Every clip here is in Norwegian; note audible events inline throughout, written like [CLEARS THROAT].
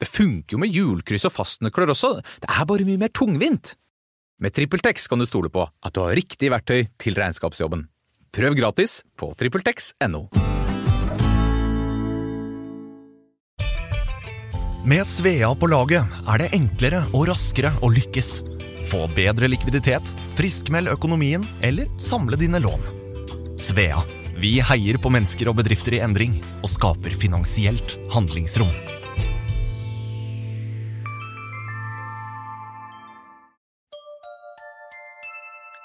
Det funker jo med hjulkryss og fastnøkler også, det er bare mye mer tungvint. Med TrippelTex kan du stole på at du har riktig verktøy til regnskapsjobben. Prøv gratis på TrippelTex.no. Med Svea på laget er det enklere og raskere å lykkes. Få bedre likviditet, friskmeld økonomien eller samle dine lån. Svea vi heier på mennesker og bedrifter i endring og skaper finansielt handlingsrom.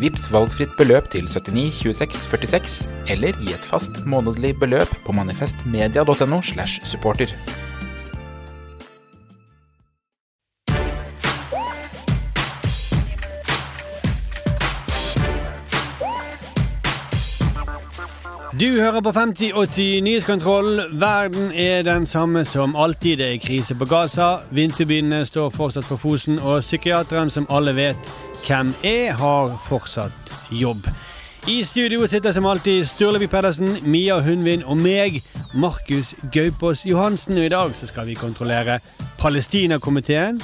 Vips valgfritt beløp til 79 26 46, eller gi et fast månedlig beløp på manifestmedia.no slash supporter. Du hører på 5080 Nyhetskontroll. Verden er den samme som alltid. Det er krise på Gaza. Vinterbyene står fortsatt for Fosen. Og psykiateren som alle vet hvem er, har fortsatt jobb. I studio sitter som alltid Sturlevi Pedersen, Mia Hundvin og meg, Markus Gaupås Johansen. Og i dag så skal vi kontrollere Palestinakomiteen,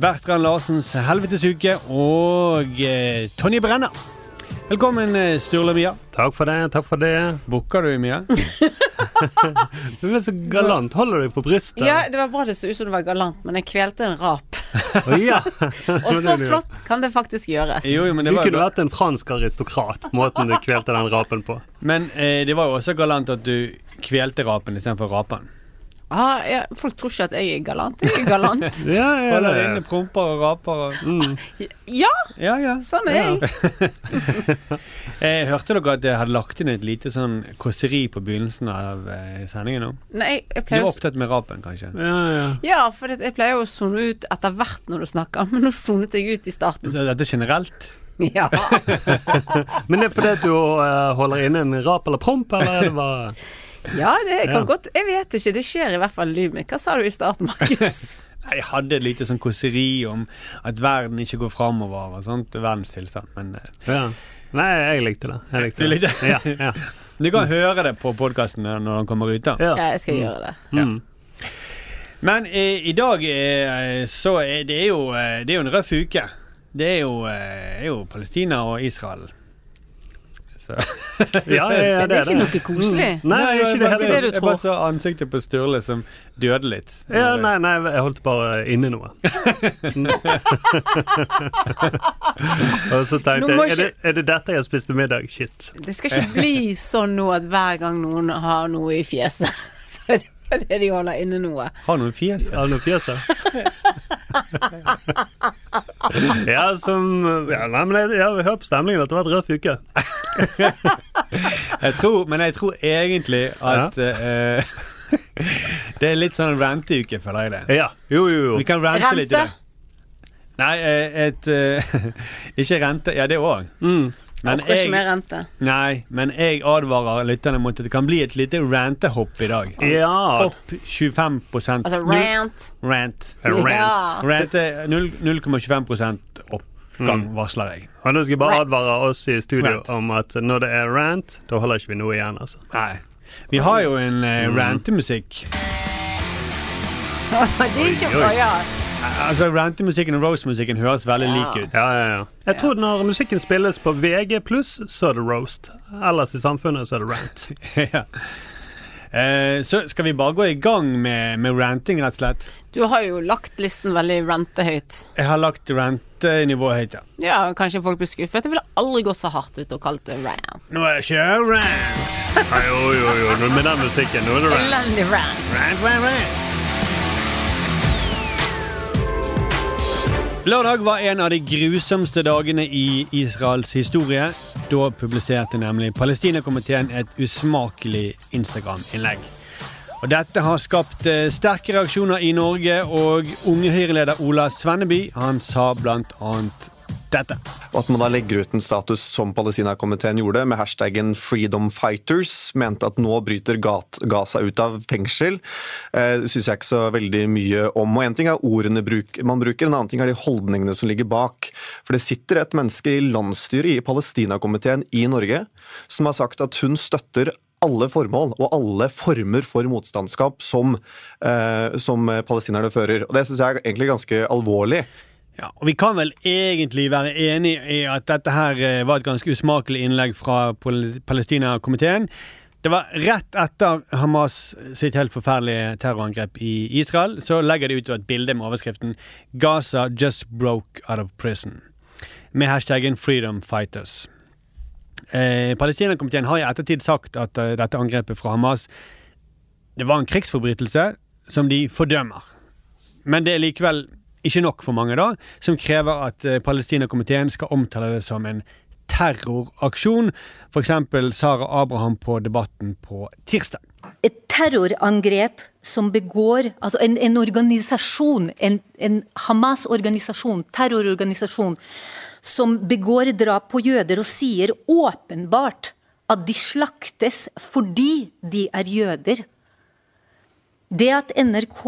Bertrand Larsens helvetesuke og eh, Tonje Brenna. Velkommen, eh, Sturle Mia. Takk for det. takk for det Booker du, Mia? [LAUGHS] Du er så galant. Holder deg på brystet. Ja, det var bra det så ut som du var galant, men jeg kvelte en rap. oh, ja. [LAUGHS] Og så flott kan det faktisk gjøres. Jo, jo, men Du var, kunne vært en fransk aristokrat, måten du kvelte den rapen på. men eh, det var jo også galant at du kvelte rapen istedenfor rapen. Ah, ja, folk tror ikke at jeg er galant. Jeg er galant. [LAUGHS] Ja, ja, Holder ja. inne promper og raper og Mm. Ja, Ja, ja. sånn er jeg. jeg [LAUGHS] hørte dere at jeg hadde lagt inn et lite sånn kåseri på begynnelsen av eh, sendingen nå? Nei, jeg Du var opptatt med rapen, kanskje? Ja, ja. Ja, for jeg pleier å sone ut etter hvert når du snakker, [LAUGHS] men nå sonet jeg ut i starten. Så dette er generelt? Ja. Men det er fordi du eh, holder inne en rap eller promp, eller er det bare ja, det kan Ja. godt Jeg vet ikke, det skjer i hvert fall i livet mitt. Hva sa du i starten, Markus? [LAUGHS] Jeg hadde et lite sånn kåseri om at verden ikke går framover og sånt. Verdens tilstand. Men eh, Ja. Nei, jeg likte det. Jeg likte Du likte det. Ja, ja. [LAUGHS] du kan høre det på podkasten når den kommer ut. da ja. Ja, jeg skal gjøre det. Ja. Men eh, i dag eh, så er det jo eh, Det er jo en røff uke. Det er jo, eh, er jo Palestina og Israel. Så [LAUGHS] Ja, ja, ja, Det er ikke noe koselig. Nei, Nei, ikke det heller. det du Jeg bare så ansiktet på Sturle som døde litt. Ja, nei, nei, jeg holdt bare inne noe. [LAUGHS] Og så tenkte jeg, er det, er det dette jeg spiste middag? Shit. Det skal ikke bli sånn nå at hver gang noen har noe i fjeset, [LAUGHS] så er det fordi de holder inne noe. Har noen fjes. Har noen noe fjes her? Ja, som ja, Nei, men jeg, jeg hører på stemningen at det har vært røff uke. Jeg tror, men jeg tror egentlig at eh, [LAUGHS] Det er litt sånn ranteuke, føler jeg det. Ja. Jo, jo, jo. Vi kan rante litt i Rente? det. Nei, eh, et uh, [LAUGHS] Ikke rente. Ja, det òg. Mm. Men jeg, ikke mer rente. nei, men jeg advarer lytterne mot at det kan bli et lite rantehopp i dag. Ja. Opp 25 Altså rant. Rant. Rant. Ja. Rante null- 0,25 oppgang, Mm. varsler jeg. Og nå skal jeg bare Rant. advare oss i studio Rant. om at når det er rant, da holder ikke vi noe igjen, altså. Nei. Vi har jo en uh, Mm. rantemusikk. [LAUGHS] det er ikke oi. ja. Altså, Rantemusikken og roast-musikken høres veldig Ja. lik ut. Ja, ja, ja. Jeg tror når musikken spilles på VG+, så er det roast. Ellers i samfunnet så er det rant. [LAUGHS] ja. Eh, så skal vi bare gå i gang med, med ranting, rett og slett. Du har jo lagt listen veldig rantehøyt. Jeg har lagt rentenivået høyt, ja. Ja, kanskje folk blir skuffet. Jeg ville aldri gått så hardt ut og kalt det rant. Nå er det ikke rant! Oi, jo, jo, jo. Med den musikken, nå er det rant. Elendig rant. Rant, rant, rant. Lørdag var en av de grusomste dagene i Israels historie. Da publiserte nemlig Palestinakomiteen et usmakelig Instagram-innlegg. Og Dette har skapt eh, sterke reaksjoner i Norge, og unge Høyre-leder Ola Svenneby han sa blant annet dette. Og at man da legger ut en status som Palestina-komiteen gjorde, med hashtaggen 'Freedom Fighters', mente at nå bryter Gaza ut av fengsel. Eh, syns jeg ikke så veldig mye om. Og En ting er ordene man bruker, en annen ting er de holdningene som ligger bak. For det sitter et menneske i landsstyret i Palestina-komiteen i Norge som har sagt at hun støtter alle formål og alle former for motstandskap som, eh, som palestinerne fører. Og Det syns jeg er egentlig ganske alvorlig. Ja, og Vi kan vel egentlig være enig i at dette her eh, var et ganske usmakelig innlegg fra Palestina-komiteen. Det var rett etter Hamas sitt helt forferdelige terrorangrep i Israel. Så legger de ut et bilde med overskriften 'Gaza just broke out of prison', med hashtaggen 'Freedom Fighters'. Eh, Palestina-komiteen har i ettertid sagt at uh, dette angrepet fra Hamas det var en krigsforbrytelse som de fordømmer. Men det er likevel ikke nok for mange, da, som krever at eh, Palestina-komiteen skal omtale det som en terroraksjon. F.eks. Sara Abraham på Debatten på tirsdag. et terrorangrep som begår Altså en, en organisasjon, en, en Hamas-organisasjon, terrororganisasjon, som begår drap på jøder og sier åpenbart at de slaktes fordi de er jøder. Det at NRK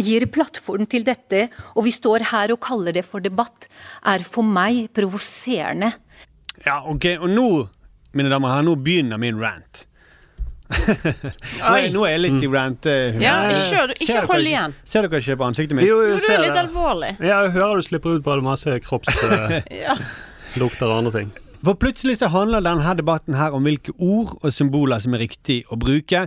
gir plattform til dette, og vi står her og kaller det for debatt, er for meg provoserende. Ja, ok, Og nå, mine damer og herrer, nå begynner min rant. [LAUGHS] nå, er, nå er jeg litt i rant uh, Ja, kjør, ikke hold igjen. Ser dere ikke på ansiktet mitt? Jo, Du jo, er ser litt det. alvorlig. Ja, jeg hører du slipper ut bare masse kroppslukter [LAUGHS] Ja. og andre ting. For plutselig så handler denne debatten her om hvilke ord og symboler som er riktig å bruke.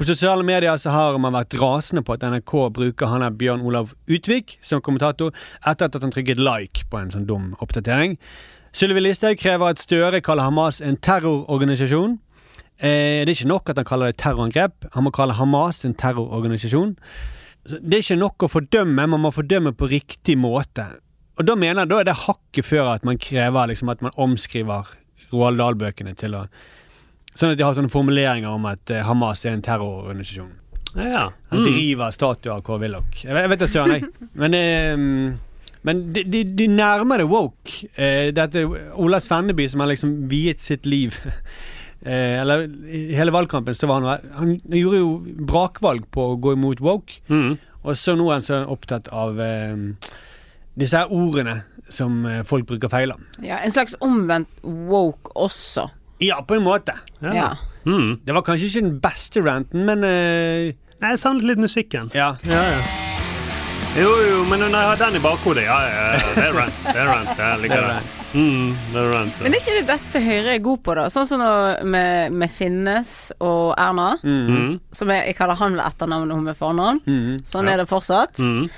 På sosiale medier så har man vært rasende på at NRK bruker han er Bjørn Olav Utvik som kommentator, etter at han trykket like på en sånn dum oppdatering. Sylvi Listhaug krever at Støre kaller Hamas en terrororganisasjon. Eh, det er ikke nok at han kaller det terrorangrep, han må kalle Hamas en terrororganisasjon. Så det er ikke nok å fordømme, man må fordømme på riktig måte. Og da mener jeg da er det hakket før at man krever liksom at man omskriver Roald Dahl-bøkene til å Sånn at de har sånne formuleringer om at eh, Hamas er en terrororganisasjon. Ja. At de river statuer av Kåre Willoch. Jeg vet, jeg vet da søren, jeg. Men, eh, men de, de, de nærmer det woke. Eh, dette Ola Svenneby som har liksom viet sitt liv [LAUGHS] eh, Eller i hele valgkampen så var han Han gjorde jo brakvalg på å gå imot woke. Mm. Og så nå er han så opptatt av eh, disse her ordene som eh, folk bruker feil om. ja, En slags omvendt woke også. Ja, på en måte. Ja. Ja. Mm. Det var kanskje ikke den beste ranten, men uh... Nei, Jeg savnet litt musikken. ja. Ja, ja. Jo, jo, men når jeg har den i bakhodet, ja, ja, ja, det er rant. Det er rant. Jeg liker det. Mm, det er rant. Men er ikke det dette Høyre er god på, da? Sånn som med, med Finnes og Erna. Mm. Som jeg, jeg kaller han ved etternavn og hun ved fornavn. Mhm. Sånn er det fortsatt. Mm.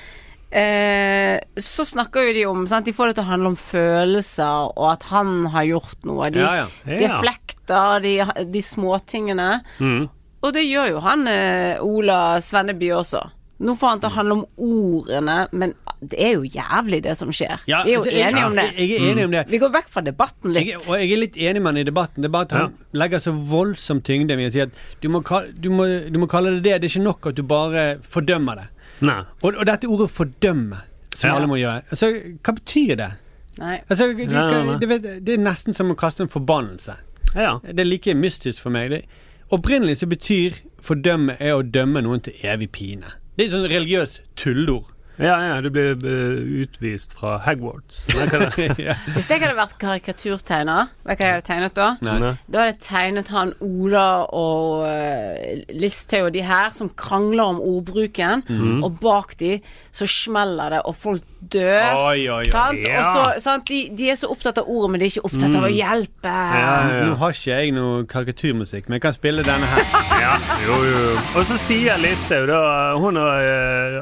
Eh, så snakker jo de om sant? De får det til å handle om følelser, og at han har gjort noe. De Ja, ja. Ja. deflekter, de, de småtingene. Mm. Og det gjør jo han eh, Ola Svenneby også. Nå får han til å handle om ordene, men det er jo jævlig det som skjer. Ja, Vi er jo altså, jeg- enige om det. Jeg, jeg er enig om det. Vi går vekk fra debatten litt. og jeg er litt enig med han i debatten. Det er bare at han legger så voldsom tyngde i å si at du må, du, må, du må kalle det det. Det er ikke nok at du bare fordømmer det. Nei. Og, og dette ordet 'fordømme', som Ja. alle må gjøre, altså, hva betyr det? Nei. Altså, det, ja. det, det, det er nesten som å kaste en forbannelse. Ja. Det er like mystisk for meg. Det, opprinnelig så betyr 'fordømme' er å dømme noen til evig pine. Det er et sånn religiøst tulleord. Ja, ja, du blir eh, utvist fra Hagwards. Det? [LAUGHS] Hvis jeg hadde vært karikaturtegner, vet du hva jeg hadde tegnet da? Nei. Nei. Da hadde jeg tegnet han Ola og uh, Listhaug og de her som krangler om ordbruken, Mhm. og bak de så smeller det, og folk dør. Oi, oi, oi. Sant? Ja. Så, sant? De, de er så opptatt av ordet, men de er ikke opptatt av å hjelpe. Mm. Ja, ja, Nå har ikke jeg noe karikaturmusikk, men jeg kan spille denne her. [LAUGHS] ja. Jo, jo. Og så sier Listhaug, da Hun og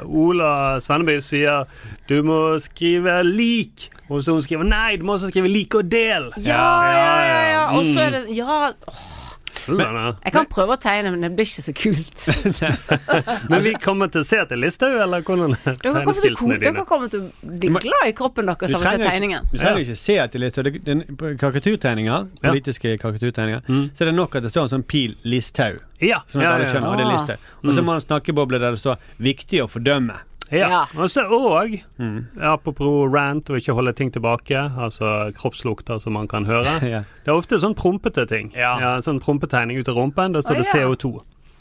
uh, Ola Svenneby sier du må skrive lik. Og så hun skriver nei, du må også skrive lik og del. Ja, ja, ja, ja. Og så er Mm. det Ja, Men, jeg kan prøve å tegne, men det blir ikke så kult. [LAUGHS] men vi kommer til å se til Listhaug, eller hvordan er dine? dere kommer til å bli glad i kroppen deres av å se tegningen. du trenger ikke se etter Listhaug. Karikaturtegninger, Ja. politiske karikaturtegninger, Mm. så er det nok at det står en sånn pil Listhaug. Ja, Sånn at ja, alle ja. skjønner, og det er Ah. Listhaug. Og så må han snakkeboble der det står 'viktig å fordømme'. Ja. Ja. Og så òg, Mm. apropos rant og ikke holde ting tilbake, altså kroppslukter som man kan høre. [LAUGHS] Ja. Det er ofte sånn prompete ting. Ja. sånn prompetegning ut av rumpen. Da står det ja. CO2.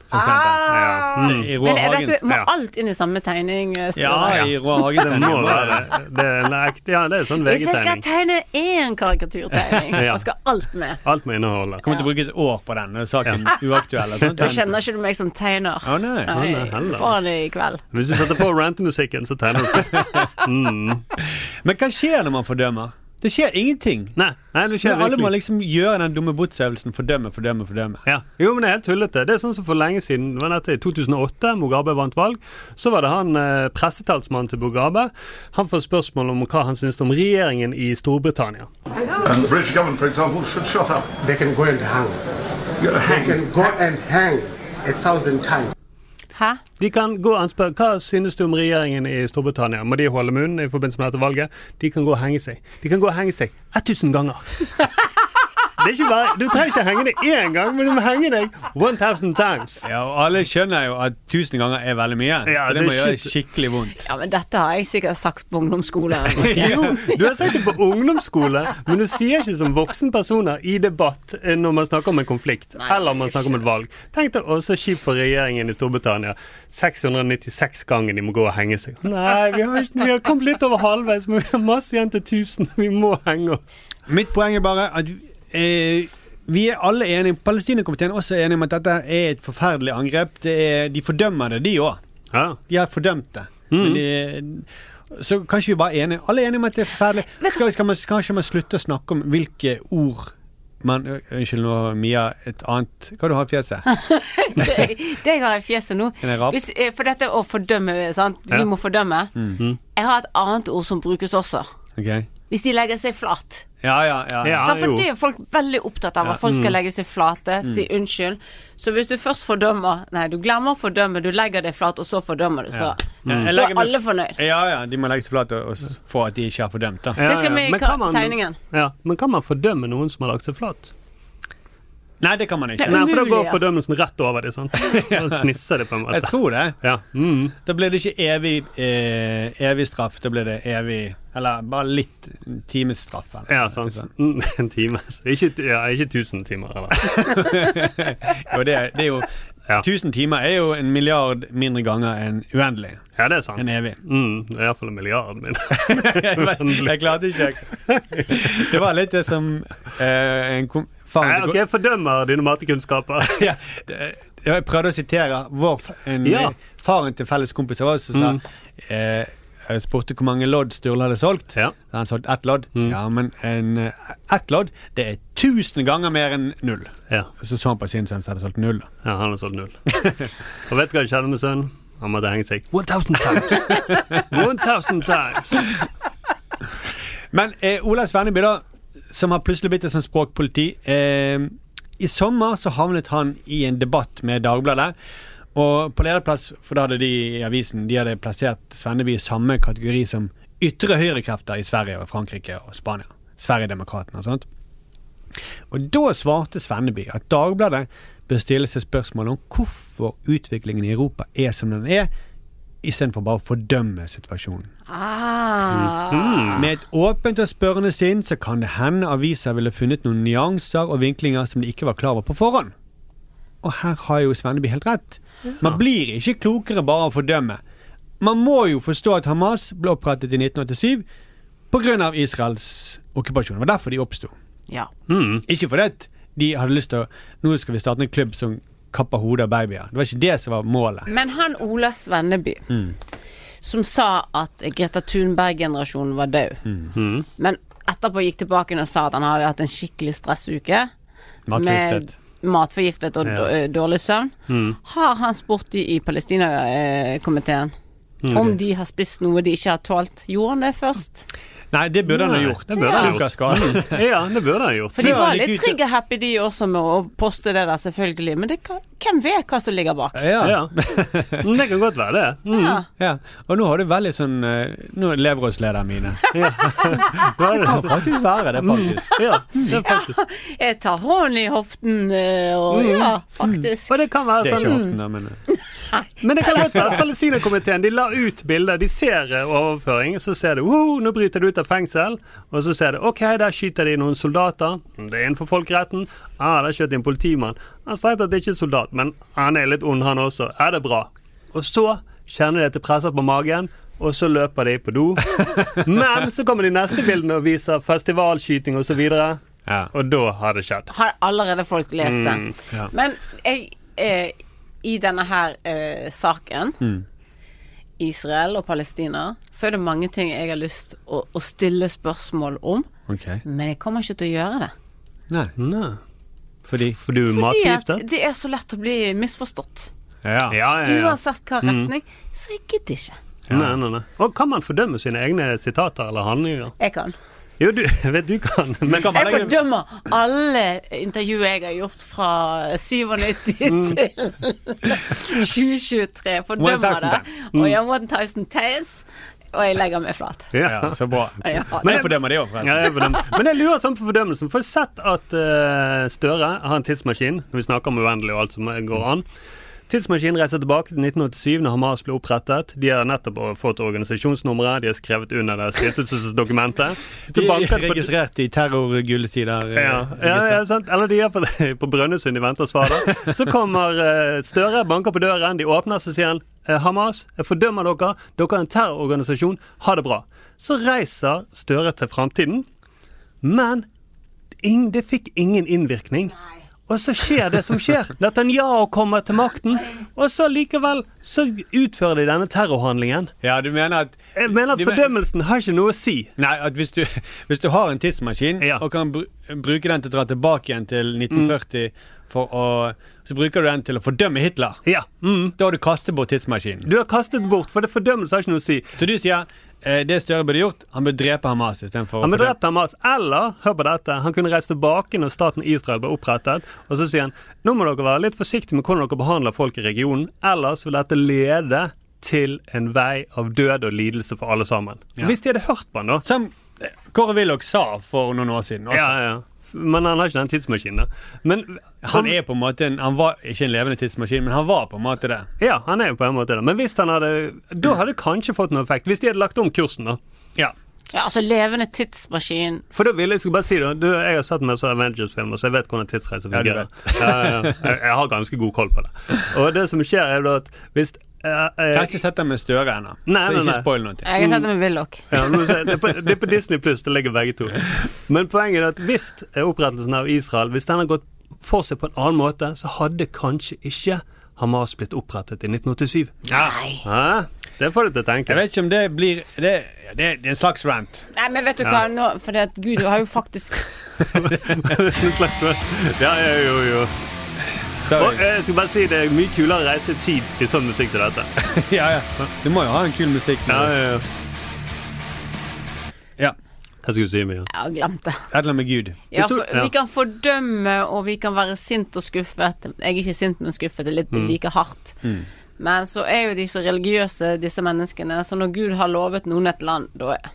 For eksempel. Ja. Mm. I Roar Men er Hagen. dette, må Ja. alt inn i samme tegning? eh, Ja, i Roar Det må være det. Det er, ekte- ja, det er sånn Hvis jeg skal tegne én karikaturtegning, [LAUGHS] Ja. og skal alt med Alt må inneholde. Kommer til å bruke et år på den saken uaktuell. Da kjenner ikke du meg som tegner. Å nei. Nei, nei. Får det i kveld. Hvis du setter på rantemusikken, så tegner du. [LAUGHS] Mm. Men hva skjer når man fordømmer? Det skjer ingenting. Nei, nei, det skjer Men alle må liksom gjøre den dumme botsøvelsen. Fordømme, fordømme, fordømme. Ja. Jo, men det er helt tullete. Det er sånn som for lenge siden, det var dette i 2008, Mugabe vant valg, så var det han eh, pressetalsmannen til Mugabe. Han får spørsmål om hva han syns om regjeringen i Storbritannia. And the British government, for example, should shut up. They can go and hang. They hang. can go and hang a thousand times. Hæ? De kan gå og spørre hva synes du om regjeringen i Storbritannia. Må de holde munn i forbindelse med dette valget? De kan gå og henge seg. De kan gå og henge seg 1000 ganger. [LAUGHS] Det er ikke bare, Du trenger ikke henge deg én gang, men du må henge deg 1000 times. Ja, og alle skjønner jo at tusen ganger er veldig mye. Ja, så det det må er gjøre skikkelig vondt. Ja, men dette har jeg sikkert sagt på ungdomsskolen. [LAUGHS] Jo, du har sagt det på ungdomsskole, men du sier ikke som voksen personer i debatt eh, når man snakker om en konflikt, Nei, eller om man snakker om et valg. Tenk deg også kjipt for regjeringen i Storbritannia. 696 ganger de må gå og henge seg. Nei, vi har, ikke, vi har kommet litt over halvveis, men vi har masse igjen til 1000. Vi må henge oss. Mitt poeng er bare at eh, vi er alle enige, Palestinakomiteen er også enige om at dette er et forferdelig angrep. Det er, de fordømmer det, de òg. Ja. De har fordømt det. Men de, så kanskje vi bare er enige. Alle er enige om at det er forferdelig. Skal, skal man, kanskje man slutte å snakke om hvilke ord man Unnskyld nå, Mia. Et annet Hva du har i fjeset? [LAUGHS] det, det jeg har i fjeset nå Hvis, eh, For dette å fordømme, sant. Vi Ja. må fordømme. Mm. Jeg har et annet ord som brukes også. Okay. Hvis de legger seg flat. Ja, ja, ja. Ja. Så for det er folk veldig opptatt av, at folk skal legge seg flate, si unnskyld. Så hvis du først fordømmer Nei, du glemmer å fordømme, du legger deg flat, og så fordømmer du, så Ja, jeg Da er alle fornøyd. Ja, ja, de må legge seg flate for at de ikke har fordømt, da. Ja, Det skal vi i Men kan tegningen. Ja, men kan man fordømme noen som har lagt seg flat? Nei, det kan man ikke. Nei, for da går fordømmelsen rett over sant? [LAUGHS] Da snisser det på en Jeg tror det. Ja. Mm. Da blir det ikke evig, eh, evig straff. Da blir det evig Eller bare litt timesstraff. eller Ja, sant. sånt. Mm, [LAUGHS] En time. Ikke, ja, ikke 1000 timer, eller? [LAUGHS] Jo, det, det er jo Ja. 1000 timer er jo en milliard mindre ganger enn uendelig. Ja, det er sant. Enn evig. Mm, det er iallfall en milliard mindre. jeg, jeg klarte ikke Det var litt det som eh, en kom, Nei, ok, jeg fordømmer dine matekunnskaper. [LAUGHS] ja, det, Jeg prøvde å sitere vår, en, Ja. faren til felles kompiser vår som sa Mm. eh, Jeg spurte hvor mange lodd Sturle hadde solgt. Ja. Hadde han solgt ett lodd. Mm. Ja, men en, eh, ett lodd det er tusen ganger mer enn null. Ja. Så så han på sin sønn som hadde solgt null. ja, han har solgt null. Og vet du hva som skjedde med sønnen? Han måtte henge seg 1000 times. 1000 times. Men eh, Ola Svenneby, da, som har plutselig blitt et sånt språkpoliti eh, I sommer så havnet han i en debatt med Dagbladet. Og på lederplass, for da hadde de i avisen De hadde plassert Svenneby i samme kategori som ytre høyrekrefter i Sverige og Frankrike og Spania. Sverigedemokraterna og sånt. Og da svarte Svenneby at Dagbladet bør stille seg spørsmål om hvorfor utviklingen i Europa er som den er, istedenfor bare å fordømme situasjonen. Ah. Med et åpent og spørrende sinn så kan det hende aviser ville funnet noen nyanser og vinklinger som de ikke var klar over på forhånd. Og her har jo Svenneby helt rett. Man blir ikke klokere bare av å fordømme. man må jo forstå at Hamas ble opprettet i 1987 pga. Israels okkupasjon. Det var derfor de oppsto. Ja. Mm. Ikke fordi de hadde lyst til å Nå skal vi starte en klubb som kapper hodet av babyer. Det var ikke det som var målet. Men han Ola Svenneby, som sa at Greta Thunberg-generasjonen var død, Mm. men etterpå gikk tilbake og sa at han hadde hatt en skikkelig stressuke. Matforgiftet. Med matforgiftet og Ja. dårlig søvn. Mm. Har han spurt de i Palestina-komiteen om de har spist noe de ikke har tålt? Gjorde han det først? Nei, det burde han ha gjort. det burde han Tok av. [LAUGHS] Ja, det burde han gjort. For de var litt trigger-happy de også med å poste det der, selvfølgelig. Men det kan, hvem vet hva som ligger bak? Ja. Ja. Det kan godt være det. Mm. Ja. ja. Og nå har du veldig sånn eh, Nå er leverrådslederen mine. [LAUGHS] Ja. Det kan faktisk være det, faktisk. Ja, det faktisk. [LAUGHS] Jeg tar hånden i hoften, eh, og Mm. ja, faktisk. Og det kan være Det er ikke hoften, da, men Men det kan godt være Palestinakomiteen de la ut bilder. De ser eh, overføring, så ser de wow, nå bryter det ut av fengsel. Og så ser de OK, der skyter de noen soldater. Det er innenfor folkeretten. Ah, der skjøt de en politimann. Han sa at det ikke er soldat, men han er litt ond, han også. Er det bra? Og så kjenner de at det presser på magen. Og så løper de på do. [LAUGHS] Men så kommer de neste bildene og viser festivalskyting osv. ja. Og da har det skjedd. Har allerede folk lest det. Mm, ja. Men jeg, eh, i denne her eh, saken, Mm. Israel og Palestina, så er det mange ting jeg har lyst å, å stille spørsmål om. Okay. Men jeg kommer ikke til å gjøre det. Nei, Nei. fordi For du er Fordi det er så lett å bli misforstått. Ja. Ja, ja, ja. Uansett hva retning. Så jeg gidder ikke. Nei, nei, nei. Og kan man fordømme sine egne sitater eller handlinger? Jeg kan. Jo, du [LAUGHS] vet du kan, men kan Jeg fordømmer alle intervjuer jeg har gjort fra 97 [LAUGHS] til 2023. Fordømmer det. times. Og jeg har 1000 times. Og jeg legger meg flat. ja, så bra. [LAUGHS] Ja. Men jeg fordømmer det òg, ja, jeg. Men jeg lurer sånn på fordømmelsen. For jeg har sett at uh, Støre har en tidsmaskin når vi snakker om uendelig og alt som går an. Tidsmaskinen reiser tilbake til 1987, når Hamas ble opprettet. De har nettopp fått organisasjonsnummeret, de har skrevet under det stiftelsesdokumentet. [LAUGHS] De er registrert i terrorgullsider. eh, Ja, ja, ja sant? Eller de er på, [LAUGHS] på Brønnøysund i venter svar. da. [LAUGHS] Så kommer eh, Støre, banker på døren, de åpner, så sier han eh, Hamas, jeg fordømmer dere, dere er en terrororganisasjon, ha det bra. Så reiser Støre til framtiden, men ing, det fikk ingen innvirkning. Og så skjer det som skjer. [LAUGHS] Netanyahu kommer til makten, og så likevel så utfører de denne terrorhandlingen. Ja, du mener at Jeg mener at fordømmelsen har ikke noe å si. Nei, at hvis du, [LAUGHS] hvis du har en tidsmaskin Ja. og kan bru bruke den til å dra tilbake igjen til 1940 for å Så bruker du den til å fordømme Hitler. Ja. Mm. Da har du kastet bort tidsmaskinen. Du har kastet bort, for det fordømmelse har ikke noe å si. Så du sier det Støre burde gjort, han burde drepe Hamas istedenfor Han burde drept Hamas. Eller, hør på dette, han kunne reist tilbake når staten Israel ble opprettet, og så sier han nå må dere være litt forsiktige med hvordan dere behandler folk i regionen, ellers vil dette lede til en vei av død og lidelse for alle sammen. Hvis de hadde hørt på han, da Som eh, Kåre Willoch sa for noen år siden også. Ja, ja. Men han har ikke den tidsmaskinen. Men Han er på en måte en, Han var ikke en levende tidsmaskin, men han var på en måte det. Ja, han er jo på en måte det. Men hvis han hadde Da hadde det kanskje fått noe effekt. Hvis de hadde lagt om kursen, da. Ja. Ja, altså levende tidsmaskin For da ville jeg skal bare si det. Du, jeg har sett masse Avengers-filmer, så jeg vet hvordan tidsreise fungerer. Ja, ja, ja. Jeg, jeg har ganske god koll på det. Og det som skjer, er da at hvis eh, eh, Jeg har ikke sett den med Støre ennå. Så nei, ikke nei. spoil noe. Jeg har sett den med Willoch. ja, det, er på, det er på Disney pluss, det ligger begge to. Men poenget er at hvis eh, opprettelsen av Israel Hvis den har gått for seg på en annen måte, så hadde kanskje ikke Hamas blitt opprettet i 1987. Nei. Ja, det får du til å tenke. Jeg vet ikke om det blir Det, det, det er en slags rant. Nei, men vet du hva, nå, for det at Gud har jo faktisk [LAUGHS] En slags- ja, ja, jo, jo. Så, Og jeg skal bare si det er mye kulere å reise i tid i sånn musikk som dette. [LAUGHS] ja, ja. Du må jo ha en kul musikk. Ja, ja, ja. Ja. Hva skal du si, Mia? Jeg har glemt det. Et eller annet med Gud. Ja, for ja. Vi kan fordømme, og vi kan være sint og skuffet. Jeg er ikke sint, men skuffet. Det er litt like hardt. Men så er jo de så religiøse, disse menneskene. Så når Gud har lovet noen et land, da er-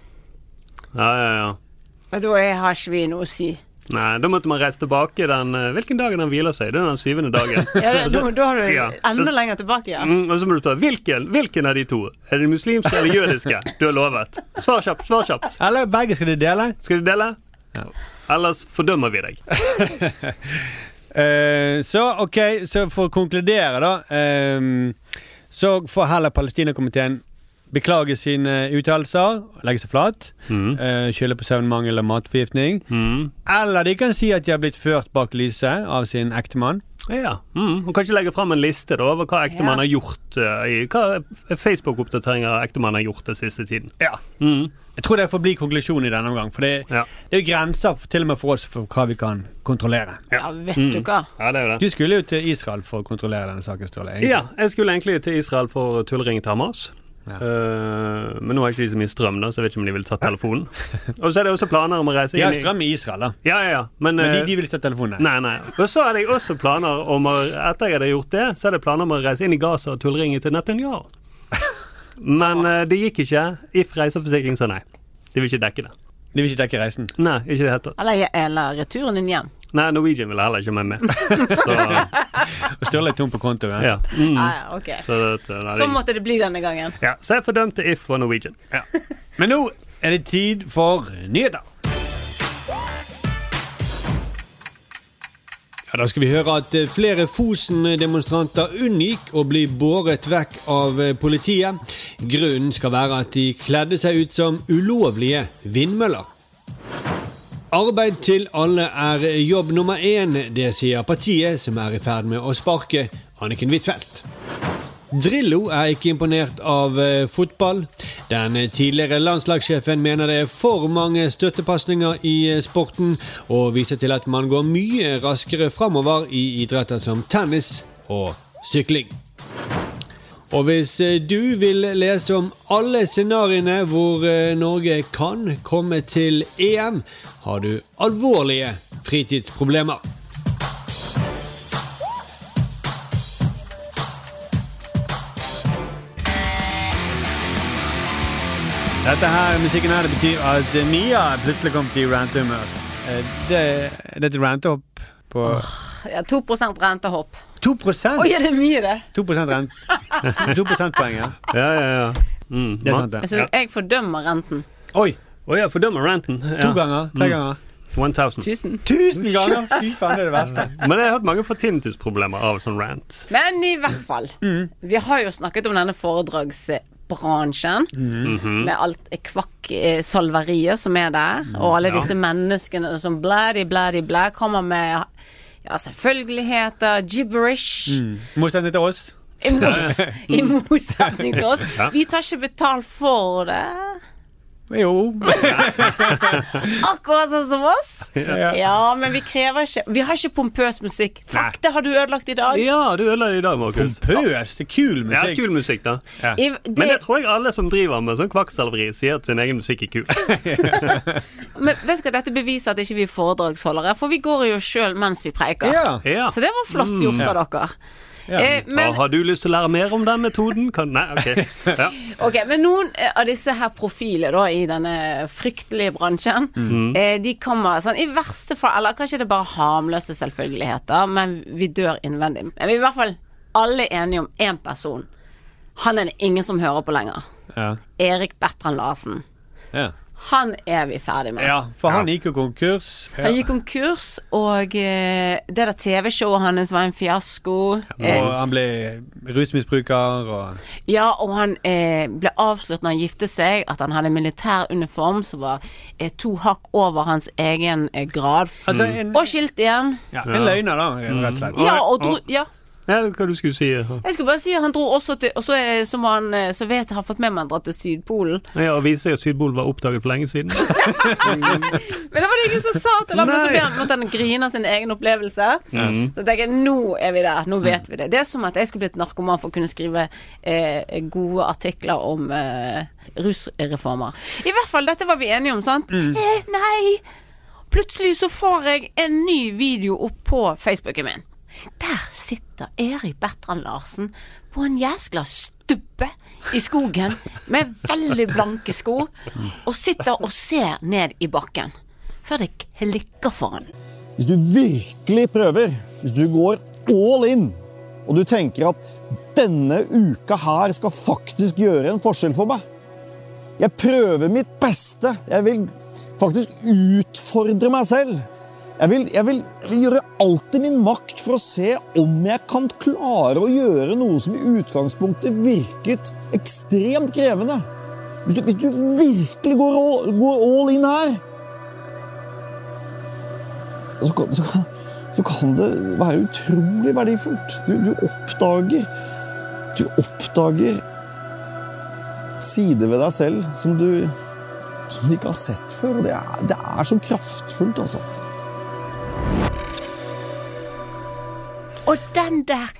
Ja, ja, ja. da er- har ikke vi noe å si. Nei, da måtte man reise tilbake den eh, Hvilken dag han hviler seg? Det er den syvende dagen. [LAUGHS] Ja, det, så, da har du Ja. enda lenger tilbake, ja. Mm, og så må du spørre hvilken, hvilken av de to? Er det muslimske eller jødiske? [LAUGHS] Du har lovet. Svar kjapt, svar kjapt. Eller begge skal de dele. Skal du dele? Ellers fordømmer vi deg. uh, [LAUGHS] så OK, så for å konkludere, da. Um, så får heller Palestinakomiteen beklage sine uttalelser, legge seg flat, Mm. Uh, skylde på søvnmangel og matforgiftning. Mm. Eller de kan si at de har blitt ført bak lyset av sin ektemann. Ja. Mm. Hun kan ikke legge fram en liste da, over hva ektemann Ja. har gjort. uh, i, hva Facebook-oppdateringer ektemann har gjort den siste tiden. Ja. Mm. Jeg tror det får bli konklusjonen i denne omgang. For det, Ja. det er jo grenser for, til og med for oss for hva vi kan kontrollere. Ja, vet du hva. Ja, det er det. Du skulle jo til Israel for å kontrollere denne saken, Ståle. Ja, jeg skulle egentlig til Israel for tullering til Hamas. Ja. Eh, men nå har ikke de så mye strøm, da, så jeg vet ikke om de vil ta telefonen. Og så er det også planer om å reise inn De har strøm i Israel, da. Ja, ja, ja. Men, Men de, eh, de vil ikke ta telefonen. Nei, nei. Og så hadde jeg også planer om å Etter jeg hadde gjort det, så hadde jeg planer om å reise inn i Gaza og tullringe til Netanyahu. [LAUGHS] Men uh, det gikk ikke. If reiseforsikring sa nei. De vil ikke dekke det. De vil ikke dekke reisen. Nei, ikke i det hele tatt. Eller, eller returen din hjem. Nei, Norwegian ville heller ikke ha meg med. [LAUGHS] Så, Og Ståle er tom på konto. ja. Mm. Ja, ja, ok. Så, det, det Sånn måtte det bli denne gangen. ja. så jeg fordømte If og Norwegian. Men nå er det tid for nyheter. Ja, Da skal vi høre at eh, flere Fosen-demonstranter unngikk å bli båret vekk av eh, politiet. Grunnen skal være at de kledde seg ut som ulovlige vindmøller. Arbeid til alle er jobb nummer én, det sier partiet som er i ferd med å sparke Anniken Huitfeldt. Drillo er ikke imponert av eh, fotball. Den tidligere landslagssjefen mener det er for mange støttepasninger i eh, sporten, og viser til at man går mye raskere framover i idretter som tennis og sykling. Og hvis eh, du vil lese om alle scenarioene hvor eh, Norge kan komme til EM, har du alvorlige fritidsproblemer. Dette her, musikken her det betyr at Mia plutselig kom til rantehumør. Eh, Det, det er et rantehopp på Ja, 2% rentehopp. 2 Oi, er det mye, det? 2 rent. 2 prosentpoeng, ja. Ja, ja, ja. Mm. Det er sant, det. Jeg, synes, jeg fordømmer renten. Oi! Oi, jeg fordømmer ranten. To ganger? Tre ganger? 1000. Tusen. Tusen ganger! Fy faen, det er det verste. Men jeg har hatt mange fortinnitusproblemer av sånn rant. Men i hvert fall. Vi har jo snakket om denne foredragsbransjen. Med alt kvakksalveriet som er der. Og alle disse menneskene som blædi, blædi, blæ kommer med ja, selvfølgeligheter, gibberish. I motsetning til oss. I [LAUGHS] [LAUGHS] motsetning til oss. Vi tar ikke betalt for det. Jo. [LAUGHS] Akkurat sånn som oss. Ja. Ja, men vi krever ikke Vi har ikke pompøs musikk. Fuck, det har du ødelagt i dag. Ja, du ødela det i dag, Markus. Pompøs? det er kul Ja, musikk. kul musikk, da. I, Men det, tror jeg alle som driver med sånn kvakksalveri, sier at sin egen musikk er kul. [LAUGHS] men vet du hva, dette beviser at ikke vi er foredragsholdere, for vi går jo sjøl mens vi preiker. Ja. Ja. Så det var flott gjort av dere. Ja. Eh, men, har du lyst til å lære mer om den metoden? Kan... Nei, ok. [LAUGHS] Ja. ok, men noen eh, av disse her profilene da i denne fryktelige bransjen, Mm. eh, de kommer sånn i verste fall Eller kanskje det er bare harmløse selvfølgeligheter, men vi dør innvendig. Men vi er i hvert fall alle enige om én person. Han er det ingen som hører på lenger. Ja. Erik Bertrand Larsen. Ja. Han er vi ferdig med. ja, for han gikk jo konkurs. Han gikk konkurs, og eh, det der TV-showet hans var en fiasko. Eh, Og han ble rusmisbruker og ja, og han eh, ble avslørt når han giftet seg, at han hadde militær uniform som var eh, to hakk over hans egen eh, grad. Altså, en, Og skilt igjen. ja, en løgner, da, rett og slett. Ja, og dro, ja. Ja, hva du skulle si? Jeg skulle bare si han dro også til Og så, som han eh, Så vet jeg har fått med meg han drar til Sydpolen. Ja, og viser at Sydpolen var oppdaget for lenge siden. [LAUGHS] Men da var det ingen som sa til ham. Så Nei. ble han, måtte han grine av sin egen opplevelse. Så jeg tenker nå er vi der. Nå vet vi det. Det er som at jeg skulle blitt narkoman for å kunne skrive eh, gode artikler om eh, rusreformer. I hvert fall, dette var vi enige om, sant? Eh, nei! Plutselig så får jeg en ny video opp på Facebooken min. Der sitter Erik Bertrand Larsen på en jæskla stubbe i skogen med veldig blanke sko, og sitter og ser ned i bakken. Før det klikker for han. Hvis du virkelig prøver, hvis du går all in, og du tenker at denne uka her skal faktisk gjøre en forskjell for meg Jeg prøver mitt beste. Jeg vil faktisk utfordre meg selv. Jeg vil, jeg, vil, jeg vil gjøre alt i min makt for å se om jeg kan klare å gjøre noe som i utgangspunktet virket ekstremt krevende. Hvis du, hvis du virkelig går all, går all in her, så kan, så, så kan det være utrolig verdifullt. Du, du oppdager Du oppdager sider ved deg selv som du, som du ikke har sett før. Og det er, det er så kraftfullt, altså. Og den der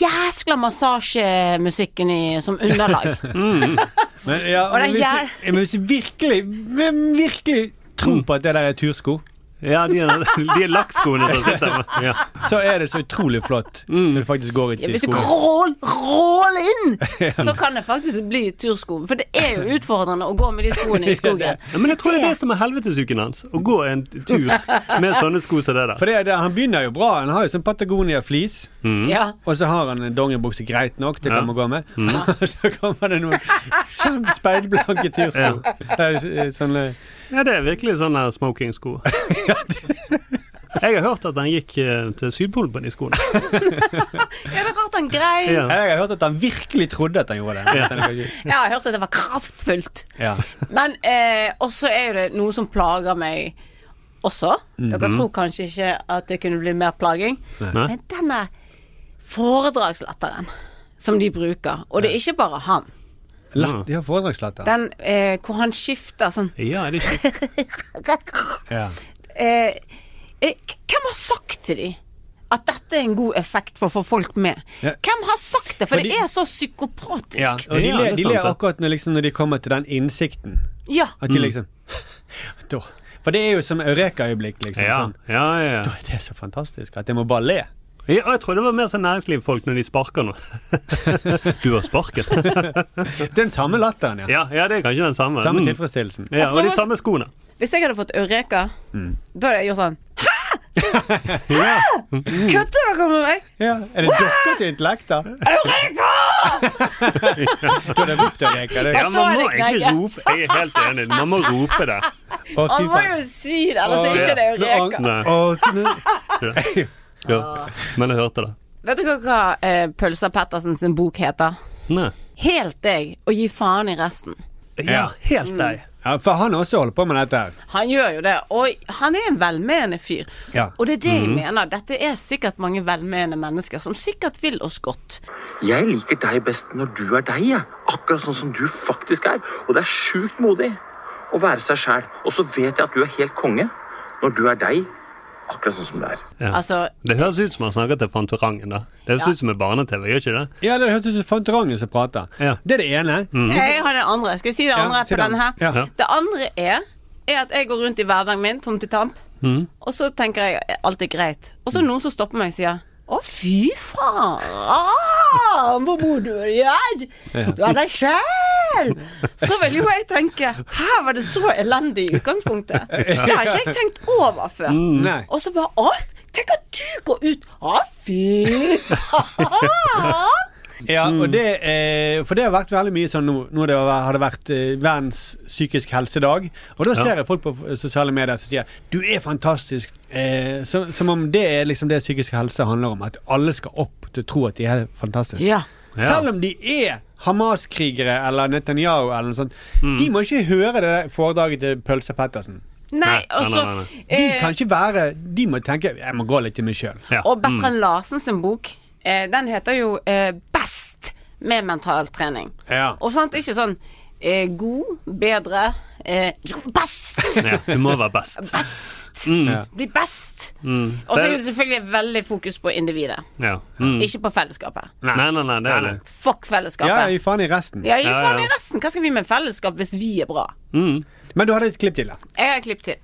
jæskla massasjemusikken i, som underlag. [LAUGHS] Men, ja, men, hvis, men hvis du virkelig, virkelig tror på at det der er tursko, Ja, de er, de er lakkskoene som sitter med. Ja. så er det så utrolig flott når du faktisk går ut Ja, i hvis du skogen. krål, inn, så kan det faktisk bli tursko. For det er jo utfordrende å gå med de skoene i [LAUGHS] skogen. Ja, men jeg tror det er det som er helvetesuken hans. Å gå en tur med sånne sko som det der. For det, det, Han begynner jo bra. Han har jo sånn Patagonia-flis. Ja. Og så har han en dongeribukse greit nok, det Ja. kan man gå med. [LAUGHS] så kommer det noen kjempe speilblanke tursko. Det er, eh, sånne Ja, det er virkelig sånne smoking-sko. [LAUGHS] Jeg har hørt at han gikk eh, til Sydpolen på de skoene. Ja, det er rart han greier. Ja. Jeg har hørt at han virkelig trodde at han gjorde det. ja, Jeg har hørt at det var kraftfullt. Ja. Men eh, også er jo det noe som plager meg også. Dere tror kanskje ikke at det kunne bli mer plaging. Nei. Men denne foredragsletteren som de bruker, og det er ikke bare han. Latt, de har foredragslatter. Den eh, hvor han skifter sånn Ja, det [LAUGHS] skift? Ja. eh, eh, Hvem har sagt til de at dette er en god effekt for å få folk med? Ja. Hvem har sagt det? For, Fordi- det er så psykopatisk. Ja, og de Ja, ler, er de ler det. akkurat når, liksom, når de kommer til den innsikten. Ja. At de liksom [LAUGHS] da. For det er jo som eureka-øyeblikk, liksom. Ja, Sånn. ja, ja. Da er det så fantastisk at jeg må bare le. Ja. Og jeg tror det var mer sånn næringslivsfolk når de sparker nå. [LAUGHS] Du har sparket. [LAUGHS] Den samme latteren, ja. Ja, ja, det er kanskje den samme. Samme Mm. tilfredsstillelsen. Ja, og de samme skoene. Hvis jeg hadde fått Eureka, da hadde jeg gjort sånn Hæ! [LAUGHS] Kødder dere med meg? Ja, Er det deres intellekt, da? Eureka! du hadde det ropt Eureka. Det. Ja, man må egentlig rope. Jeg er helt enig. Man må rope det. Han må jo si det, ellers er ikke det Eureka. Å, Ja. Men jeg hørte det. Vet dere hva eh, Pølsa Pettersen sin bok heter? Nei. Helt deg og gi faen i resten. Ja, helt deg. ja, for han også holder på med dette her. Han gjør jo det, og han er en velmenende fyr. Ja. Og det er det jeg mener. Dette er sikkert mange velmenende mennesker som sikkert vil oss godt. Jeg liker deg best når du er deg, jeg. Akkurat sånn som du faktisk er. Og det er sjukt modig å være seg sjæl. Og så vet jeg at du er helt konge når du er deg. Akkurat sånn som det er. Ja. Altså, Det høres ut som han snakker til Fantorangen, da. Det høres Ja. ut som en barne-TV, gjør ikke det? Ja, det høres ut som Fantorangen som prater. Ja. Det er det ene. jeg har det andre. Skal jeg si det Ja, andre si på det denne her? Det andre er, er at jeg går rundt i hverdagen min, tom til tamp, og så tenker jeg alt er greit. Og så er det noen som stopper meg og sier å, fy faen! Hvor bor du? Ja, du er deg sjæl! Så vil jo jeg tenke Her var det så elendig i utgangspunktet. Det har ikke jeg tenkt over før. Nei. Og så bare Å, tenk at du går ut! Å, fy [LAUGHS] faen! Ja, og det, eh, for det har vært veldig mye sånn nå, nå det har har det vært eh, verdens psykisk helsedag. Og da Ja. ser jeg folk på sosiale medier som sier 'du er fantastisk'. Eh, som, som om det er liksom det psykisk helse handler om. At alle skal opp til å tro at de er fantastiske. Ja. Ja. Selv om de er Hamas-krigere eller Netanyahu eller noe sånt. De må ikke høre det foredraget til Pølse Pettersen. Nei, så nei. De eh, kan ikke være De må tenke 'jeg må gå litt til meg sjøl'. Ja. Og Bertrand Larsen sin bok, eh, den heter jo eh, med mental trening'. Ja. Og sant, ikke sånn eh, god, bedre eh, Best! [LAUGHS] Ja, du må være best. Best! Ja. Bli best! Mm. Og så er Det- selvfølgelig veldig fokus på individet, Ja. Mm. ikke på fellesskapet. Nei, nei, nei, det er det. Fuck ja, fellesskapet. gi faen i resten. Ja, gi Ja, faen ja. i resten. Hva skal vi med fellesskap hvis vi er bra? Mm. Men du hadde et klipp til, da. Jeg har et klipp til.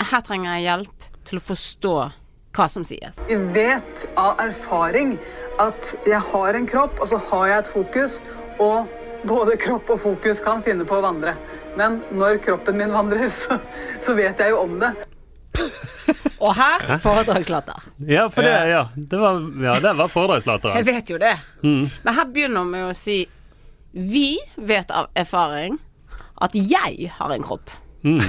Her trenger jeg hjelp til å forstå hva som sies. Jeg vet av erfaring at jeg har en kropp, og så har jeg et fokus, og både kropp og fokus kan finne på å vandre. Men når kroppen min vandrer, [LAUGHS] så, så vet jeg jo om det. Og her foredragslatter. Ja, for det, ja. Det var, ja, det var Jeg vet jo det. Mm. Men her begynner vi å si Vi vet av erfaring at jeg har en kropp. Mm.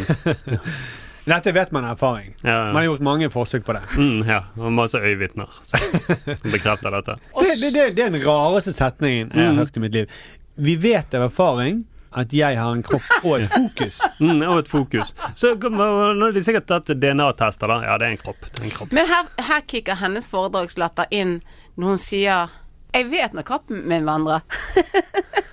[LAUGHS] Dette vet man av erfaring. Ja, ja. Man har gjort mange forsøk på det. Mm, ja, og masse øyevitner som [LAUGHS] bekrefter dette. Det, det, det, det er den rareste setningen jeg har Mm. hørt i mitt liv. Vi vet av erfaring at jeg har en kropp og et fokus. [LAUGHS] Mm, og et fokus. Så nå har de sikkert tatt DNA-tester, da. Ja, det er en kropp. Det er en kropp. Men her, her kicker hennes foredragslatter inn når hun sier Jeg vet når kroppen min vandrer. [LAUGHS]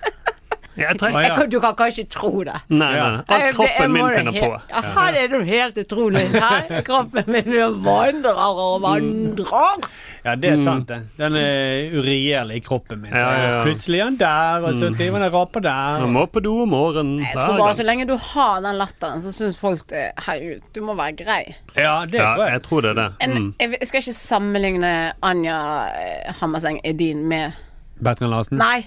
Jeg tror- Jeg kan, du kan kanskje tro det. Nei, nei. Alt kroppen min finner på. Ja, det er noe helt utrolig. [LAUGHS] Nei, kroppen min vandrer og vandrer. Ja, det er Mm. sant, det. Den er uregjerlig i kroppen min. Så Ja, ja, ja. Plutselig er han der, og så Mm. driver han og raper der. Jeg må på do om morgenen. Jeg tror bare så lenge du har den latteren, så syns folk det Herregud, du må være grei. Ja, det tror jeg. jeg tror det er det. En, Mm. jeg, jeg skal ikke sammenligne Anja eh, Hammerseng Edin med Bertrand Larsen? Nei.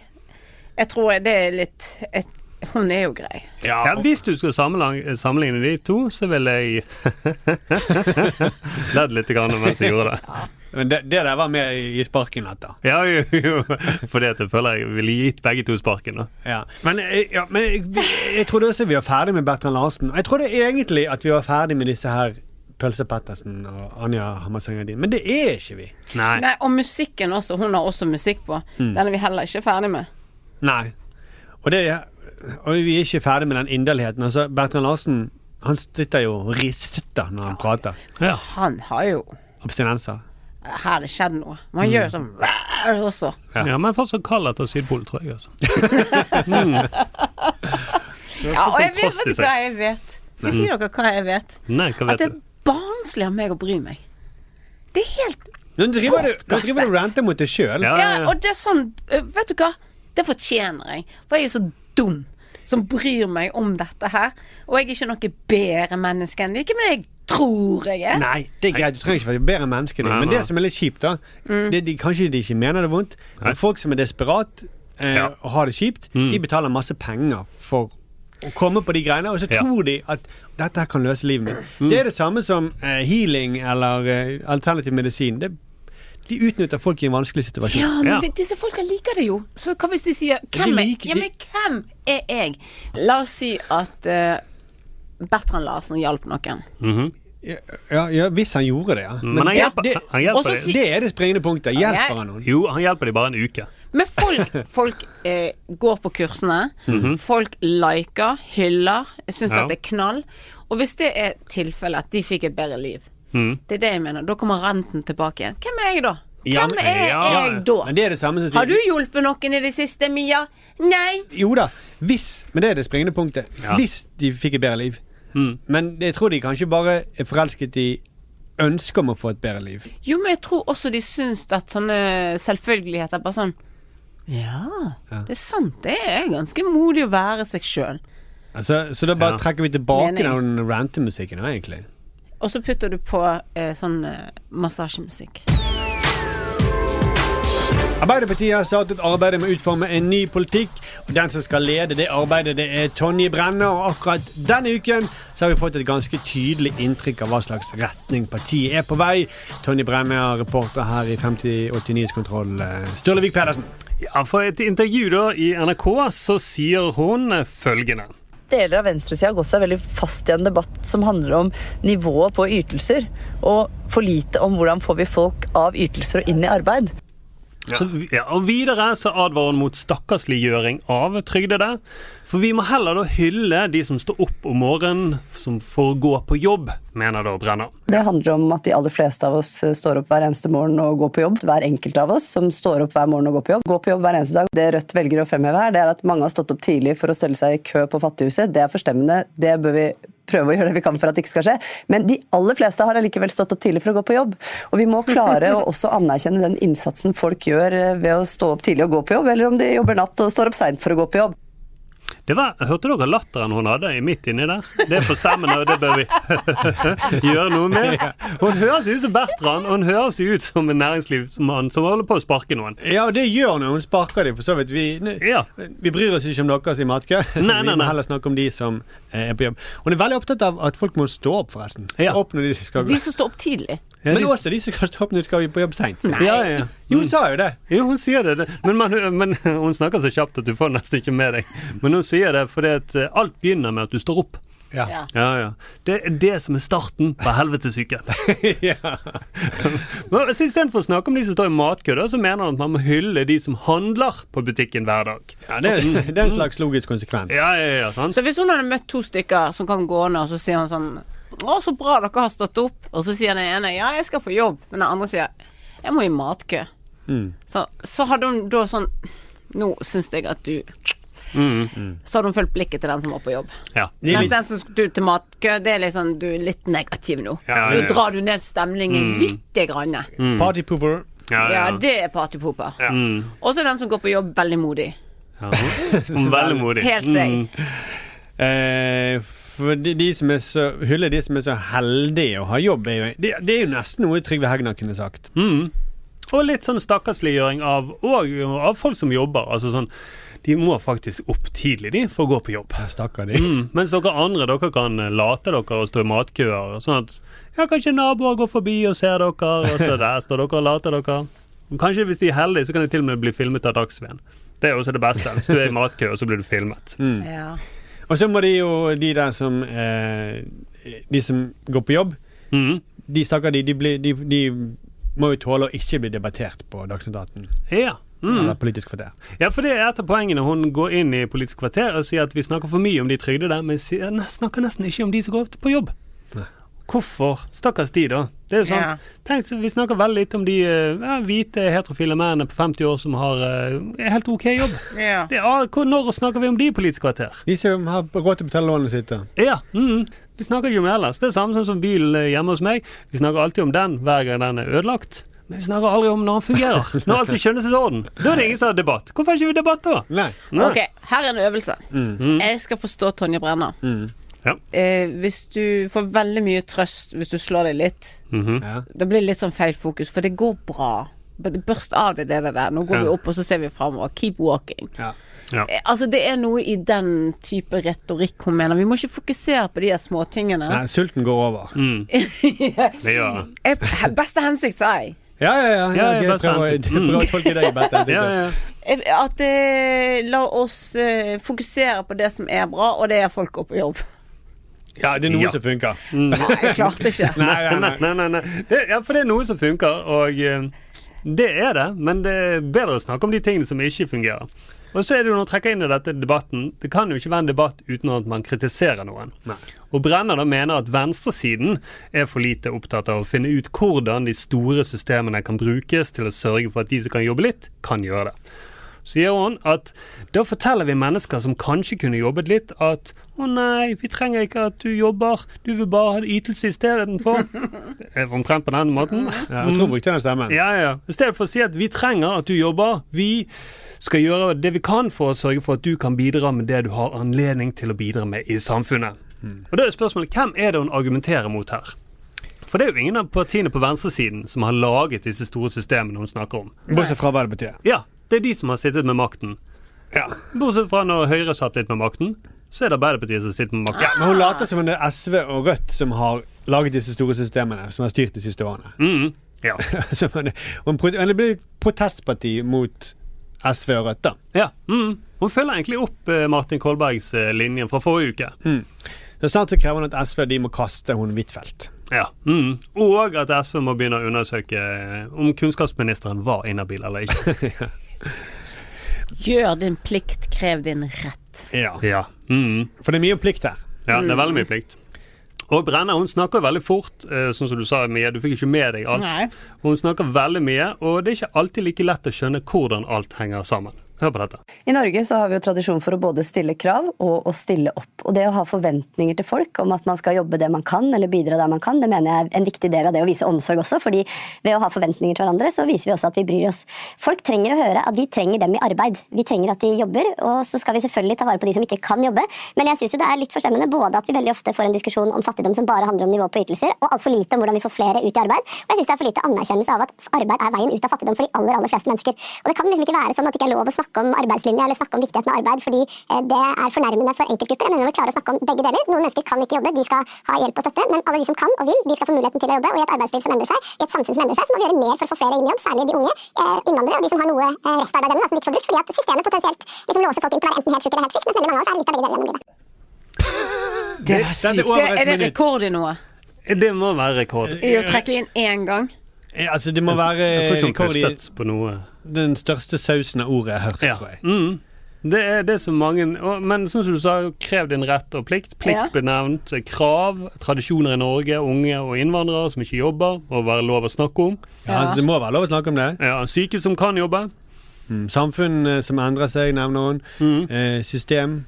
Jeg tror det er litt et, Hun er jo grei. Ja, Hvis du skal sammenlang- sammenligne de to, så ville jeg [LAUGHS] ledd litt grann mens jeg gjorde det. Men det, det der var med i sparken, dette. Ja, jo, jo. Fordi at jeg føler jeg ville gitt begge to sparken. da. Ja. Men, eh, ja, men jeg, jeg trodde også vi var ferdig med Bertrand Larsen. Jeg trodde egentlig at vi var ferdig med disse her Pølse Pettersen og Anja Hammerseng Edin, men det er ikke vi. Nei. Nei, og musikken også. Hun har også musikk på. Mm. Den er vi heller ikke ferdig med. Nei. Og, det, og vi er ikke ferdig med den inderligheten. Altså, Bertrand Larsen han sitter jo og rister når han prater. Han har jo Abstinenser. Her har det skjedd noe. Man Mm. gjør sånn også. Ja, men fortsatt kald etter Sydpol, tror jeg. altså. [LAUGHS] mm. Ja, og jeg vet, vet hva jeg vet? Skal jeg si dere hva jeg vet? Nei, hva At det er barnslig av meg å bry meg. Det er helt Nå driver du nå driver du og ranter mot deg sjøl. Ja, og det er sånn øh, Vet du hva? Det fortjener jeg. For jeg er så dum som bryr meg om dette her. Og jeg er ikke noe bedre menneske enn Ikke det jeg tror jeg er. Nei, det er greit. Du trenger ikke være bedre menneske. enn Men det som er litt kjipt, da Mm. det, de, Kanskje de ikke mener det vondt, men folk som er desperat eh, Ja. og har det kjipt, Mm. de betaler masse penger for å komme på de greiene, og så Ja. tror de at dette her kan løse livet mitt. Mm. Det er det samme som eh, healing eller eh, alternativ medisin. Det, de utnytter folk i en vanskelig situasjon. Ja, men disse folka liker det jo. Så hva hvis de sier Hvem er, ja, men hvem er jeg? La oss si at uh, Bertrand Larsen hjalp noen. Mhm. Ja, ja, hvis han gjorde det, ja. Men han hjelper- det, han hjelper si- det er det springende punktet. Hjelper han noen? Jo, han hjelper dem bare en uke. Men folk, [LAUGHS] folk eh, går på kursene. Mhm. Folk liker, hyller, syns Ja. at det er knall. Og hvis det er tilfellet at de fikk et bedre liv, Mhm. det er det jeg mener, da kommer renten tilbake igjen. Hvem er jeg da? Ja, Hvem er ja, jeg da? Men det er det samme som sier Har du hjulpet noen i det siste, Mia? Nei. Jo da, hvis. Men det er det springende punktet. Ja. Hvis de fikk et bedre liv. Mm. Men jeg tror de kanskje bare er forelsket i ønsket om å få et bedre liv. Jo, men jeg tror også de syns at sånne selvfølgeligheter bare sånn Ja, det er sant. Det er ganske modig å være seg sjøl. Altså, så da bare Ja. trekker vi tilbake den rantemusikken, da, egentlig. Og så putter du på eh, sånn eh, massasjemusikk. Arbeiderpartiet har startet arbeidet med å utforme en ny politikk. og Den som skal lede det arbeidet, det er Tonje Brenna. Og akkurat denne uken så har vi fått et ganske tydelig inntrykk av hva slags retning partiet er på vei. Tonje Brenna, reporter her i 5080 Nyhetskontroll. eh, Sturlevik Pedersen. Ja, For et intervju da i NRK så sier hun følgende. Deler av venstresida har gått seg veldig fast i en debatt som handler om nivået på ytelser, og for lite om hvordan får vi folk av ytelser og inn i arbeid. Ja. ja, og Videre så advarer hun mot stakkarsliggjøring av trygdede. For vi må heller da hylle de som står opp om morgenen som får gå på jobb, mener da Brenna. Det handler om at de aller fleste av oss står opp hver eneste morgen og går på jobb. Hver enkelt av oss som står opp hver morgen og går på jobb. Går på jobb hver eneste dag. Det Rødt velger å fremheve her, det er at mange har stått opp tidlig for å stelle seg i kø på Fattighuset. Det er forstemmende. Det bør vi prøve å gjøre det vi kan for at det ikke skal skje. Men de aller fleste har allikevel stått opp tidlig for å gå på jobb. Og vi må klare å også anerkjenne den innsatsen folk gjør eh, ved å stå opp tidlig og gå på jobb, eller om de jobber natt og står opp seint for å gå på jobb. Det var, Hørte dere latteren hun hadde i midt inni der? Det er forstemmende, og det bør vi [LAUGHS] gjøre noe med. Hun høres ut som Bertrand, og hun høres ut som en næringslivsmann som holder på å sparke noen. Ja, og det gjør hun. hun sparker dem, for så vidt. Vi, vi bryr oss ikke om dere, i matkø. Nei, [LAUGHS] nei, Vi må heller snakke om de som eh, er på jobb. Hun er veldig opptatt av at folk må stå opp, forresten. Stå opp når de skal De som står opp tidlig. Men også de som kan stå opp når de skal på jobb seint. Ja, ja. Jo, hun sa jo det. Jo, hun sier det. det. Men, man, men hun snakker så kjapt at du får nesten ikke med deg. Men hun sier det fordi at eh, alt begynner med at du står opp. Ja. Ja. Ja, ja. Det er det som er starten på helvetesuken. [LAUGHS] ja. [LAUGHS] Men så Istedenfor å snakke om de som står i matkø, så mener han at man må hylle de som handler på butikken hver dag. Ja, det, er- det er en slags logisk konsekvens. Ja, ja, ja, sant? Så hvis hun hadde møtt to stykker som kom gående, og så sier han sånn Å, så bra dere har stått opp. Og så sier den ene ja, jeg skal på jobb. Men den andre sier jeg må i matkø. Mm. Så, så hadde hun da sånn Nå syns jeg at du Mm. Så hadde hun fulgt blikket til den som var på jobb. Ja. Mens den som skulle til matkø, det er liksom Du er litt negativ nå. Ja, ja, Nå drar du ned stemningen Mm. lite grann. Mm. Partypooper. Ja, det er partypooper. Mm. Og så er den som går på jobb, veldig modig. Ja. [LAUGHS] Veldig modig. Helt seg. Mm. Eh, for de, de som er så, hyller de som er så heldige å ha jobb, er jo, det, det er jo nesten noe Trygve Hegnar kunne sagt. Mm. Og litt sånn stakkarsliggjøring av, og, av folk som jobber. Altså sånn De må faktisk opp tidlig de for å gå på jobb. Stakkar de. Mm. Mens dere andre dere kan eh, late dere og stå i matkøer. Sånn at ja, kanskje naboer går forbi og ser dere, og så [LAUGHS] der står dere og later dere. Kanskje hvis de er heldige, så kan de til og med bli filmet av Dagsrevyen. Det er også det beste. Hvis du er i matkø, og så blir du filmet. Mm. [LAUGHS] Ja. Og så må de jo, de der som eh, De som går på jobb, Mm. de stakkar de, de, de, de må jo tåle å ikke bli debattert på Dagsnytt 18. Ja. Mm. Eller Politisk kvarter. Ja, for det er et av poengene. Hun går inn i Politisk kvarter og sier at vi snakker for mye om de trygdede, men snakker nesten ikke om de som går på jobb. Nei. Hvorfor? Stakkars de, da. Det er jo sånn, Ja. tenk, så Vi snakker veldig lite om de eh, ja, hvite, heterofile mennene på 50 år som har uh, helt ok jobb. [LAUGHS] Ja. Det er, hvor- når snakker vi om de i Politisk kvarter? De som har råd til å betale lånene sine. Ja, mm, Vi snakker ikke om det ellers. Det er samme som, som bilen eh, hjemme hos meg. Vi snakker alltid om den hver gang den er ødelagt. Men vi snakker aldri om når den fungerer. [LAUGHS] Når alt er i skjønnhetsorden. Da er det ingen som har debatt. Hvorfor har ikke vi debatt da? Nei. Nei. Ok, her er en øvelse. Mm. Jeg skal forstå Tonje Brenna. Mm. Ja. Eh, hvis du får veldig mye trøst hvis du slår deg litt, Mhm. Ja. da blir det litt sånn feil fokus, for det går bra. Børst av deg det der. Nå går Ja. vi opp, og så ser vi framover. Keep walking. Ja. Ja. Eh, Altså, det er noe i den type retorikk hun mener. Vi må ikke fokusere på de småtingene. Nei, sulten går over. Mm. [LAUGHS] Det gjør det. Eh, Beste hensikt, sa jeg. Ja, ja, ja. Ja, jeg prøver, jeg prøver å tolke deg i. [LAUGHS] Ja, ja. At eh, la oss eh, fokusere på det som er bra, og det er folk går på jobb. Ja, det er noe Ja. som funker. Nei, jeg klarte ikke. [LAUGHS] Nei, nei. nei, nei. nei. Det, ja, for det er noe som funker, og eh, det er det. Men det er bedre å snakke om de tingene som ikke fungerer. Og så er det jo når trekker inn i dette debatten Det kan jo ikke være en debatt uten at man kritiserer noen. Nei. Og Brenner da mener at venstresiden er for lite opptatt av å finne ut hvordan de store systemene kan brukes til å sørge for at de som kan jobbe litt, kan gjøre det. Så sier hun at da forteller vi mennesker som kanskje kunne jobbet litt, at å nei, vi trenger ikke at du jobber, du vil bare ha ytelse istedenfor. [LAUGHS] Er Omtrent på den måten. Ja, jeg tror brukte den stemmen. Ja, ja. I stedet for å si at vi trenger at du jobber, vi skal gjøre det vi kan for å sørge for at du kan bidra med det du har anledning til å bidra med i samfunnet. Og da er spørsmålet, hvem er det hun argumenterer mot her? For det er jo ingen av partiene på venstresiden som har laget disse store systemene hun snakker om. Bortsett fra Arbeiderpartiet. Ja, det er de som har sittet med makten. Ja. Bortsett fra når Høyre satt litt med makten, så er det Arbeiderpartiet som sitter med makten. ja, Men hun later som om det er SV og Rødt som har laget disse store systemene, som har styrt de siste årene. Mm, ja. [LAUGHS] Det blir protestparti mot SV og Rødt, da. ja. Mm. Hun følger egentlig opp eh, Martin Kolbergs eh, linje fra forrige uke. Det er snart så krever hun at SV de må kaste hun Huitfeldt. Ja. Mm. Og at SV må begynne å undersøke eh, om kunnskapsministeren var inhabil eller ikke. [LAUGHS] Gjør din plikt, krev din rett. Ja. Ja. Mm. For det er mye plikt her. ja, det er veldig mye plikt. Og Brenna hun snakker veldig fort, eh, sånn som du sa, Mia. Du fikk ikke med deg alt. Nei. Hun snakker veldig mye, og det er ikke alltid like lett å skjønne hvordan alt henger sammen. Hør på dette. I Norge så har vi jo tradisjon for å både stille krav og å stille opp. Og det å ha forventninger til folk om at man skal jobbe det man kan, eller bidra der man kan, det mener jeg er en viktig del av det å vise omsorg også. fordi ved å ha forventninger til hverandre, så viser vi også at vi bryr oss. Folk trenger å høre at vi trenger dem i arbeid. Vi trenger at de jobber, og så skal vi selvfølgelig ta vare på de som ikke kan jobbe. Men jeg syns jo det er litt forstemmende både at vi veldig ofte får en diskusjon om fattigdom som bare handler om nivå på ytelser, og altfor lite om hvordan vi får flere ut i arbeid. Og jeg syns det er for lite anerkjennelse av at arbeid er veien ut av fattigdom for de aller, aller fleste mennesker. Og det kan liksom ikke være sånn at det ikke er lov å om arbeidslinja eller snakke om viktigheten av arbeid fordi eh, det er fornærmende for enkeltgrupper. Jeg mener vi klarer å snakke om begge deler. Noen mennesker kan ikke jobbe, de skal ha hjelp og støtte. Men alle de som kan og vil, de skal få muligheten til å jobbe. Og i et arbeidsliv som endrer seg, i et samfunn som endrer seg, så må vi gjøre mer for å få flere inn i jobb. Særlig de unge, eh, innvandrere og de som har noe eh, restarbeidsevne som de ikke får brukt. Fordi at systemet potensielt liksom låser folk inn til å være enten helt syk eller helt frisk, mens veldig mange av oss er litt av begge deler gjennom livet. Det var sykt. Det, er det rekord i noe? Det må være rekord. I å trekke inn én gang? Eh, Altså, det må være Jeg rekord i på noe. den største sausen av ordet jeg har hørt, Ja. tror jeg. Mm. Det er det som mange og, Men sånn som du sa, krev din rett og plikt. Plikt Ja. ble nevnt. Krav, tradisjoner i Norge, unge og innvandrere som ikke jobber, må være lov å snakke om. Ja, altså, det må være lov å snakke om det. Ja, Syke som kan jobbe. Mm. Samfunn eh, som endrer seg, nevner hun. Mm. Eh, system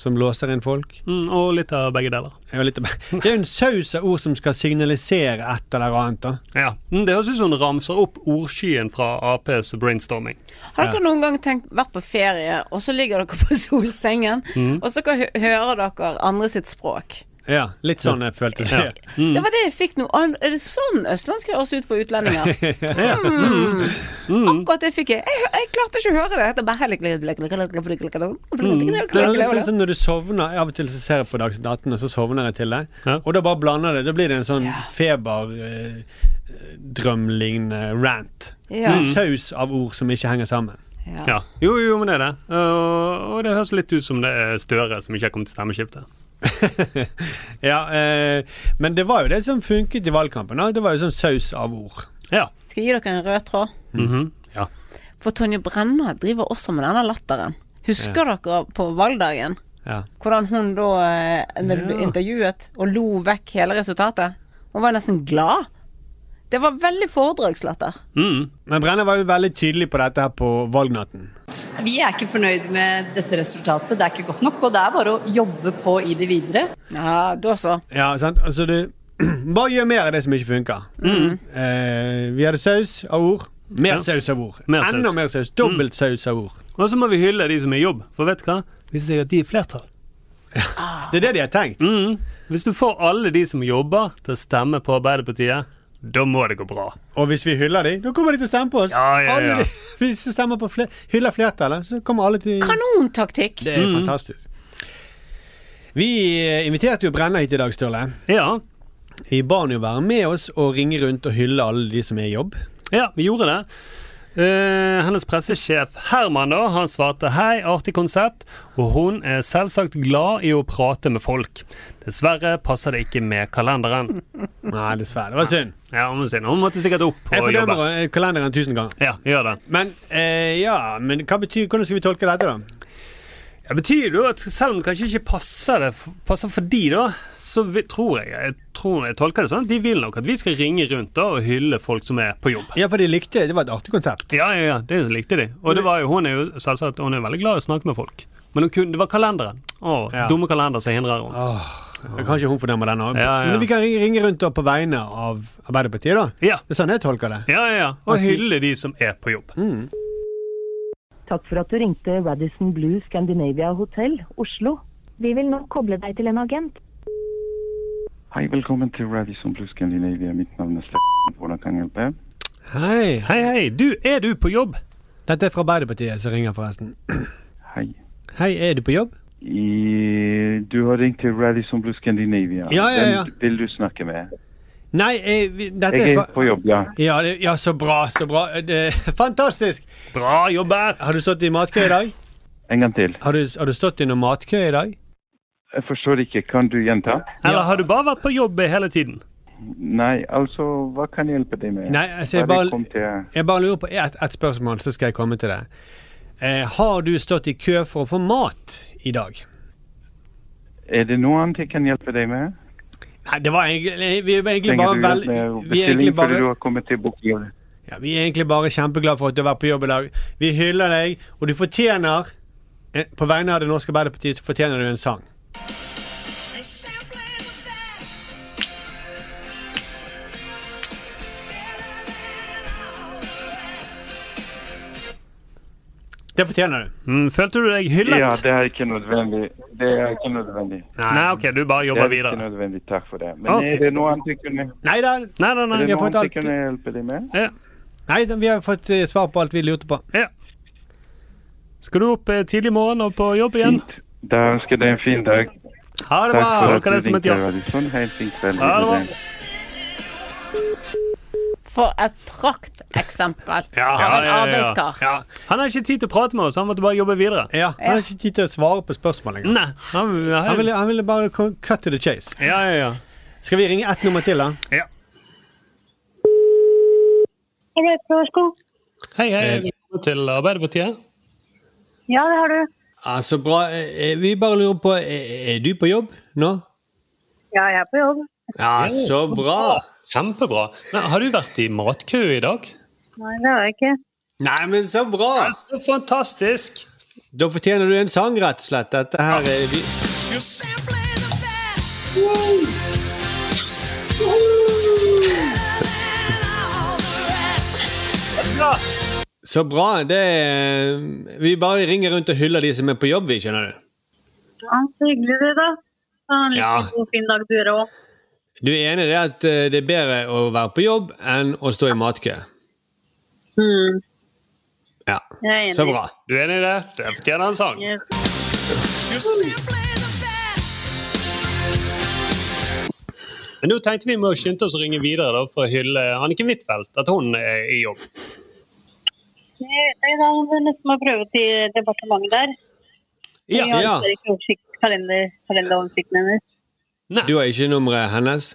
som låser inn folk. Mm, og litt av begge deler. Ja, litt av- Det er jo en saus av ord som skal signalisere et eller annet. da. Ja. Mm, Det høres ut som hun ramser opp ordskyen fra Aps brainstorming. Har dere noen gang tenkt, vært på ferie, og så ligger dere på [LAUGHS] solsengen, Mm. og så kan hører dere andre sitt språk? Ja, litt sånn jeg følte Ja. seg. Mm. Det var det jeg fikk nå. Ah, Er det sånn østlandsk høres ut for utlendinger? Mm. Mm. Akkurat det fikk jeg. jeg. Jeg klarte ikke å høre det. Det er er litt sånn som når du sovner Av og til så ser jeg på Dagsnytt 18, og så sovner jeg til det. Og da bare blander det. Da blir det en sånn feberdrømlignende rant. Ja. En saus av ord som ikke henger sammen. Ja. Jo, jo, men det er det. Og det høres litt ut som det er Støre som ikke har kommet til stemmeskiftet. [LAUGHS] Ja, eh, men det var jo det som funket i valgkampen. Da. Det var jo sånn saus av ord. Ja. Skal jeg gi dere en rød tråd? Mhm. ja. For Tonje Brenna driver også med denne latteren. Husker dere på valgdagen? Ja. Hvordan hun da, eh, ble intervjuet, og lo vekk hele resultatet? Hun var nesten glad. Det var veldig foredragslatter. Men Brenna var jo veldig tydelig på dette her på valgnatten. Vi er ikke fornøyd med dette resultatet. Det er ikke godt nok, og det er bare å jobbe på i det videre. Ja, da så. Ja, sant? Altså, du [CLEARS THROAT] Bare gjør mer av det som ikke funker. Mm. Eh, vi hadde saus av ord. Mer Ja. saus av ord. Mer saus. Enda mer saus. Dobbelt saus av ord. Og så må vi hylle de som er i jobb, for vet du hva? Viser seg at de er flertall. [LAUGHS] Det er det de har tenkt. Mm. Hvis du får alle de som jobber til å stemme på Arbeiderpartiet, da må det gå bra. Og hvis vi hyller dem, da kommer de til å stemme på oss. Ja, ja, ja. Alle de, [LAUGHS] hvis vi stemmer på fler, hyller flertallet, så kommer alle til Kanontaktikk! Det er Mm. fantastisk. Vi eh, inviterte jo Brenna hit i dag, Sturle. Ja. Vi ba han jo være med oss og ringe rundt og hylle alle de som er i jobb. Ja, vi gjorde det. Eh, hennes pressesjef Herman da, han svarte hei, artig konsept, og hun er selvsagt glad i å prate med folk. Dessverre passer det ikke med kalenderen. [LAUGHS] Nei, dessverre. Det var synd. Ja, Hun, synd. hun måtte sikkert opp Jeg og jobbe. fordømmer eh, kalenderen tusen ganger. Ja, gjør det. Men eh, ja, men hva betyr, hvordan skal vi tolke dette, da? Ja, betyr jo at selv om det kanskje ikke passer, det, passer for de da, så vi, tror jeg, jeg tror jeg tolker det sånn at de vil nok at vi skal ringe rundt da og hylle folk som er på jobb. Ja, for de likte Det var et artig konsept. Ja, ja, ja, det likte de. Og det var jo, hun er jo selvsagt hun er veldig glad i å snakke med folk. Men kunne, det var kalenderen. Å, Ja. dumme kalender som hindrer henne. Ja. kanskje hun fordømmer den òg. Ja, ja. Men vi kan ringe, rundt da på vegne av Arbeiderpartiet, da. Ja. Det er sånn jeg tolker det. Ja, ja, ja. Og hylle de som er på jobb. Mm. Takk for at du ringte Radisson Blue Scandinavia Hotel, Oslo. Vi vil nå koble deg til en agent. Hei, velkommen til Radisson Blue Scandinavia. Mitt navn er Steffen. Hvordan kan jeg hjelpe? Hei. Hei, hei. Du, er du på jobb? Dette er fra Arbeiderpartiet som ringer, forresten. [CLEARS THROAT] Hei. Hei, er du på jobb? I, du har ringt til Radisson Blue Scandinavia. Ja, ja, ja. Hvem vil du snakke med? Nei, jeg, vi- dette Jeg er på jobb, ja. ja, ja, så bra, så bra. Eh, Det, [LAUGHS] fantastisk! Bra jobbet! Har du stått i matkø i dag? En gang til. Har du, har du stått i noen matkø i dag? Jeg forstår ikke. Kan du gjenta? Eller har du bare vært på jobb hele tiden? Nei, altså, hva kan jeg hjelpe deg med? Nei, altså, jeg Bare bare, til... jeg bare lurer på ett et spørsmål, så skal jeg komme til det. Eh, har du stått i kø for å få mat i dag? Er det noe annet jeg kan hjelpe deg med? Nei, det var egentlig Vi er egentlig bare vel, vi er egentlig bare ja, Vi er egentlig bare kjempeglade for at du har vært på jobb i dag. Vi hyller deg, og du fortjener eh, På vegne av Det norske Arbeiderpartiet så fortjener du en sang. Det fortjener du. Mm, følte du deg hyllet? Ja, det er ikke nødvendig. Det er ikke nødvendig. Nei, ok, du bare jobber videre. Det er videre. ikke nødvendig. Takk for det. Men okay. er det noe annet jeg kunne, Nei da. Nei, nei, er det noe annet jeg kunne hjelpe deg med? Ja. Nei, vi har fått eh, svar på alt vi lurte på. ja. Skal du opp eh, tidlig i morgen og på jobb igjen? Da ønsker jeg deg en fin dag. Ha det Takk bra! for at du ringte. Radisson. Ha en fin kveld. Ha det bra. For et prakteksempel Ja, av en arbeidskar. Ja. Han har ikke tid til å prate med oss, han måtte bare jobbe videre. Ja, Han har ikke tid til å svare på spørsmål engang. Nei, han, Han ville, han ville bare cut to the chase. Ja, ja, ja. Skal vi ringe ett nummer til, da? Ja. Hei, hei. Velkommen til Arbeiderpartiet. Ja, det har du. Altså, bra. Eh, Vi bare lurer på, er du på jobb nå? Ja, jeg er på jobb. Ja, så bra. Kjempebra. Men, har du vært i matkø i dag? Nei, det har jeg ikke. Nei, men så bra! så fantastisk! Da fortjener du en sang, rett og slett. Dette her er vi... Så bra. Det er- Vi bare ringer rundt og hyller de som er på jobb, vi, skjønner du. Ja, så hyggelig det, da. Ha en Ja. god fin dag du òg. Du er enig i det at eh, det er bedre å være på jobb enn å stå i matkø? Mm. Ja. Så bra. Du er enig i det? Det fortjener en sang. Yes. Men nå tenkte vi må skynde oss å ringe videre da, for å hylle Anniken Huitfeldt, at hun er i jobb. Jeg du nesten må prøve til departementet der. Ja, jeg har ikke oversikt, kalender, kalenderoversikten hennes. Du har ikke nummeret hennes?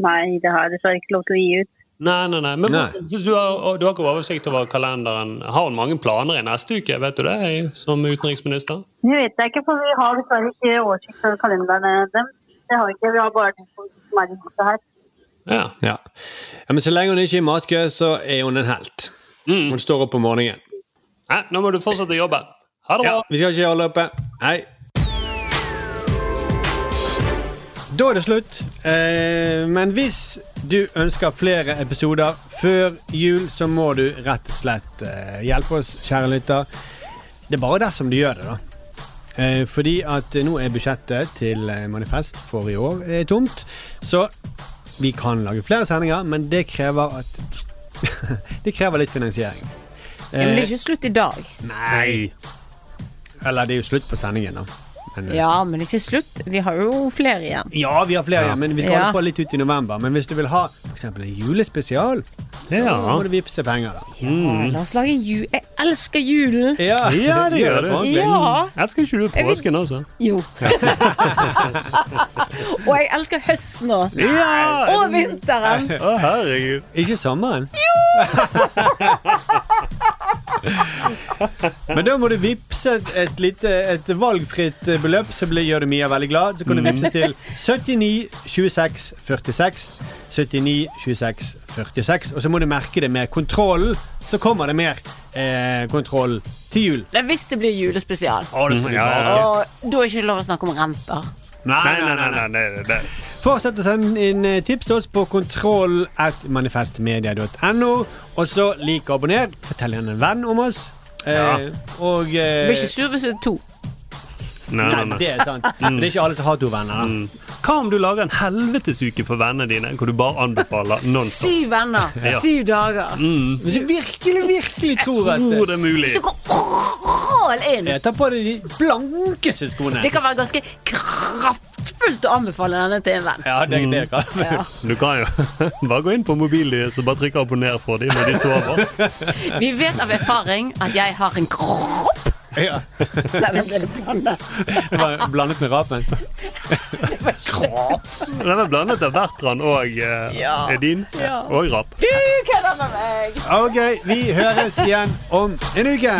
Nei, det har jeg dessverre ikke lov til å gi ut. Nei, nei, nei. Men Nei. Du, har, du har ikke oversikt over kalenderen. Har hun mange planer i neste uke, vet du det, som utenriksminister? Det vet jeg ikke, for vi har dessverre ikke oversikt over kalenderne dem. Det har vi ikke, vi har bare den som er i her. Ja. Ja. ja. Men så lenge hun ikke er i matkø, så er hun en helt. Hun står opp om morgenen. Nei, nå må du fortsette å jobbe. Ha det bra. Ja, vi skal ikke holde oppe. Hei. Da er det slutt. Eh, men hvis du ønsker flere episoder før jul, så må du rett og slett eh, hjelpe oss, kjære lytter. Det er bare dersom du gjør det, da. Eh, fordi at nå er budsjettet til eh, Manifest for i år er tomt. Så vi kan lage flere sendinger, men det krever at [LAUGHS] Det krever litt finansiering. Ja, men det Eh, er ikke slutt i dag. Nei. Eller det er jo slutt på sendingen, da. Ja, men ikke slutt. Vi har jo flere igjen. ja, vi har flere, Ja. igjen, men vi skal Ja. holde på litt ut i november. Men hvis du vil ha f.eks. en julespesial, så Ja. må du vippse penger, da. Ja, la oss lage jul. Jeg elsker julen! Ja, Ja, det gjør [LAUGHS] du. Ja. Ja. Elsker ikke du påsken også? Jo. [LAUGHS] Og jeg elsker høsten òg. Ja! Og vinteren. [LAUGHS] Å, herregud. Ikke sommeren? Jo! Men da må du vippse et, et lite et valgfritt eh, beløp, så blir, gjør det Mia veldig glad. Så kan du vippse til 79 26 46. 79 26 46. Og så må du merke det med kontrollen. Så kommer det mer eh, kontroll til jul. Det er hvis det blir julespesial. Å, det skal vi Ja, ja, ja. Og da er det ikke lov å snakke om renter. Nei, nei, nei. nei, nei, nei. Fortsett å sende inn eh, tips til oss på kontroll at manifestmedia.no. Og så lik og abonner. Fortell gjerne en venn om oss. Eh, Ja. Og eh, Blir ikke sur hvis det er to. Nei, Nei, nei, det er sant. [LAUGHS] Mm. det er ikke alle som har to venner. da. Mm. Hva om du lager en helvetesuke for vennene dine, hvor du bare anbefaler [LAUGHS] nonstop? Syv venner. [LAUGHS] Ja. Syv dager. Mm. Hvis du virkelig, virkelig tror at Tror det er mulig. Hvis du går all in. Jeg tar på deg de blankeste skoene. Det kan være ganske kraftfullt å anbefale denne til en venn. Ja, det, det kan Ja. Du kan jo bare gå inn på mobilen din og bare trykke 'abonner' for dem når de sover. Vi vet av erfaring at jeg har en kropp. Ja. Den ble blandet. Det var blandet med rapen. Den var blandet av Bertrand og eh, Ja. Edin Ja. og rap. Du kødder med meg! Ok, vi høres igjen om en uke.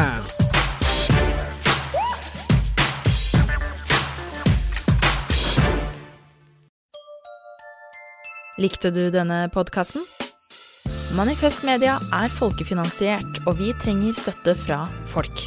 Likte du denne podkasten? Manifest Media er folkefinansiert, og vi trenger støtte fra folk.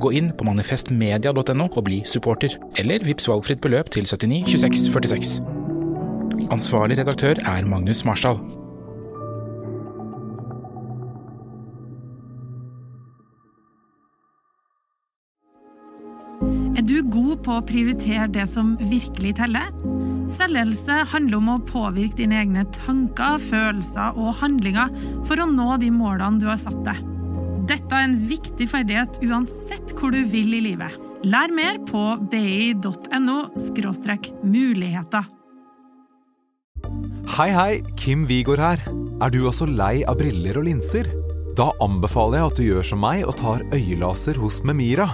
Gå inn på manifestmedia.no og bli supporter, eller vips valgfritt beløp til 79 26 46. Ansvarlig redaktør er Magnus Marsdal. Er du god på å prioritere det som virkelig teller? Selvledelse handler om å påvirke dine egne tanker, følelser og handlinger for å nå de målene du har satt deg. Dette er en viktig ferdighet uansett hvor du vil i livet. Lær mer på bi.no muligheter. Hei, hei, Kim Vigård her. Er du også lei av briller og linser? Da anbefaler jeg at du gjør som meg og tar øyelaser hos Memira.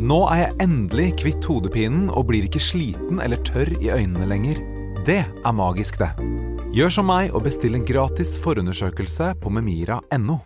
Nå er jeg endelig kvitt hodepinen og blir ikke sliten eller tørr i øynene lenger. Det er magisk, det. Gjør som meg og bestill en gratis forundersøkelse på memira.no.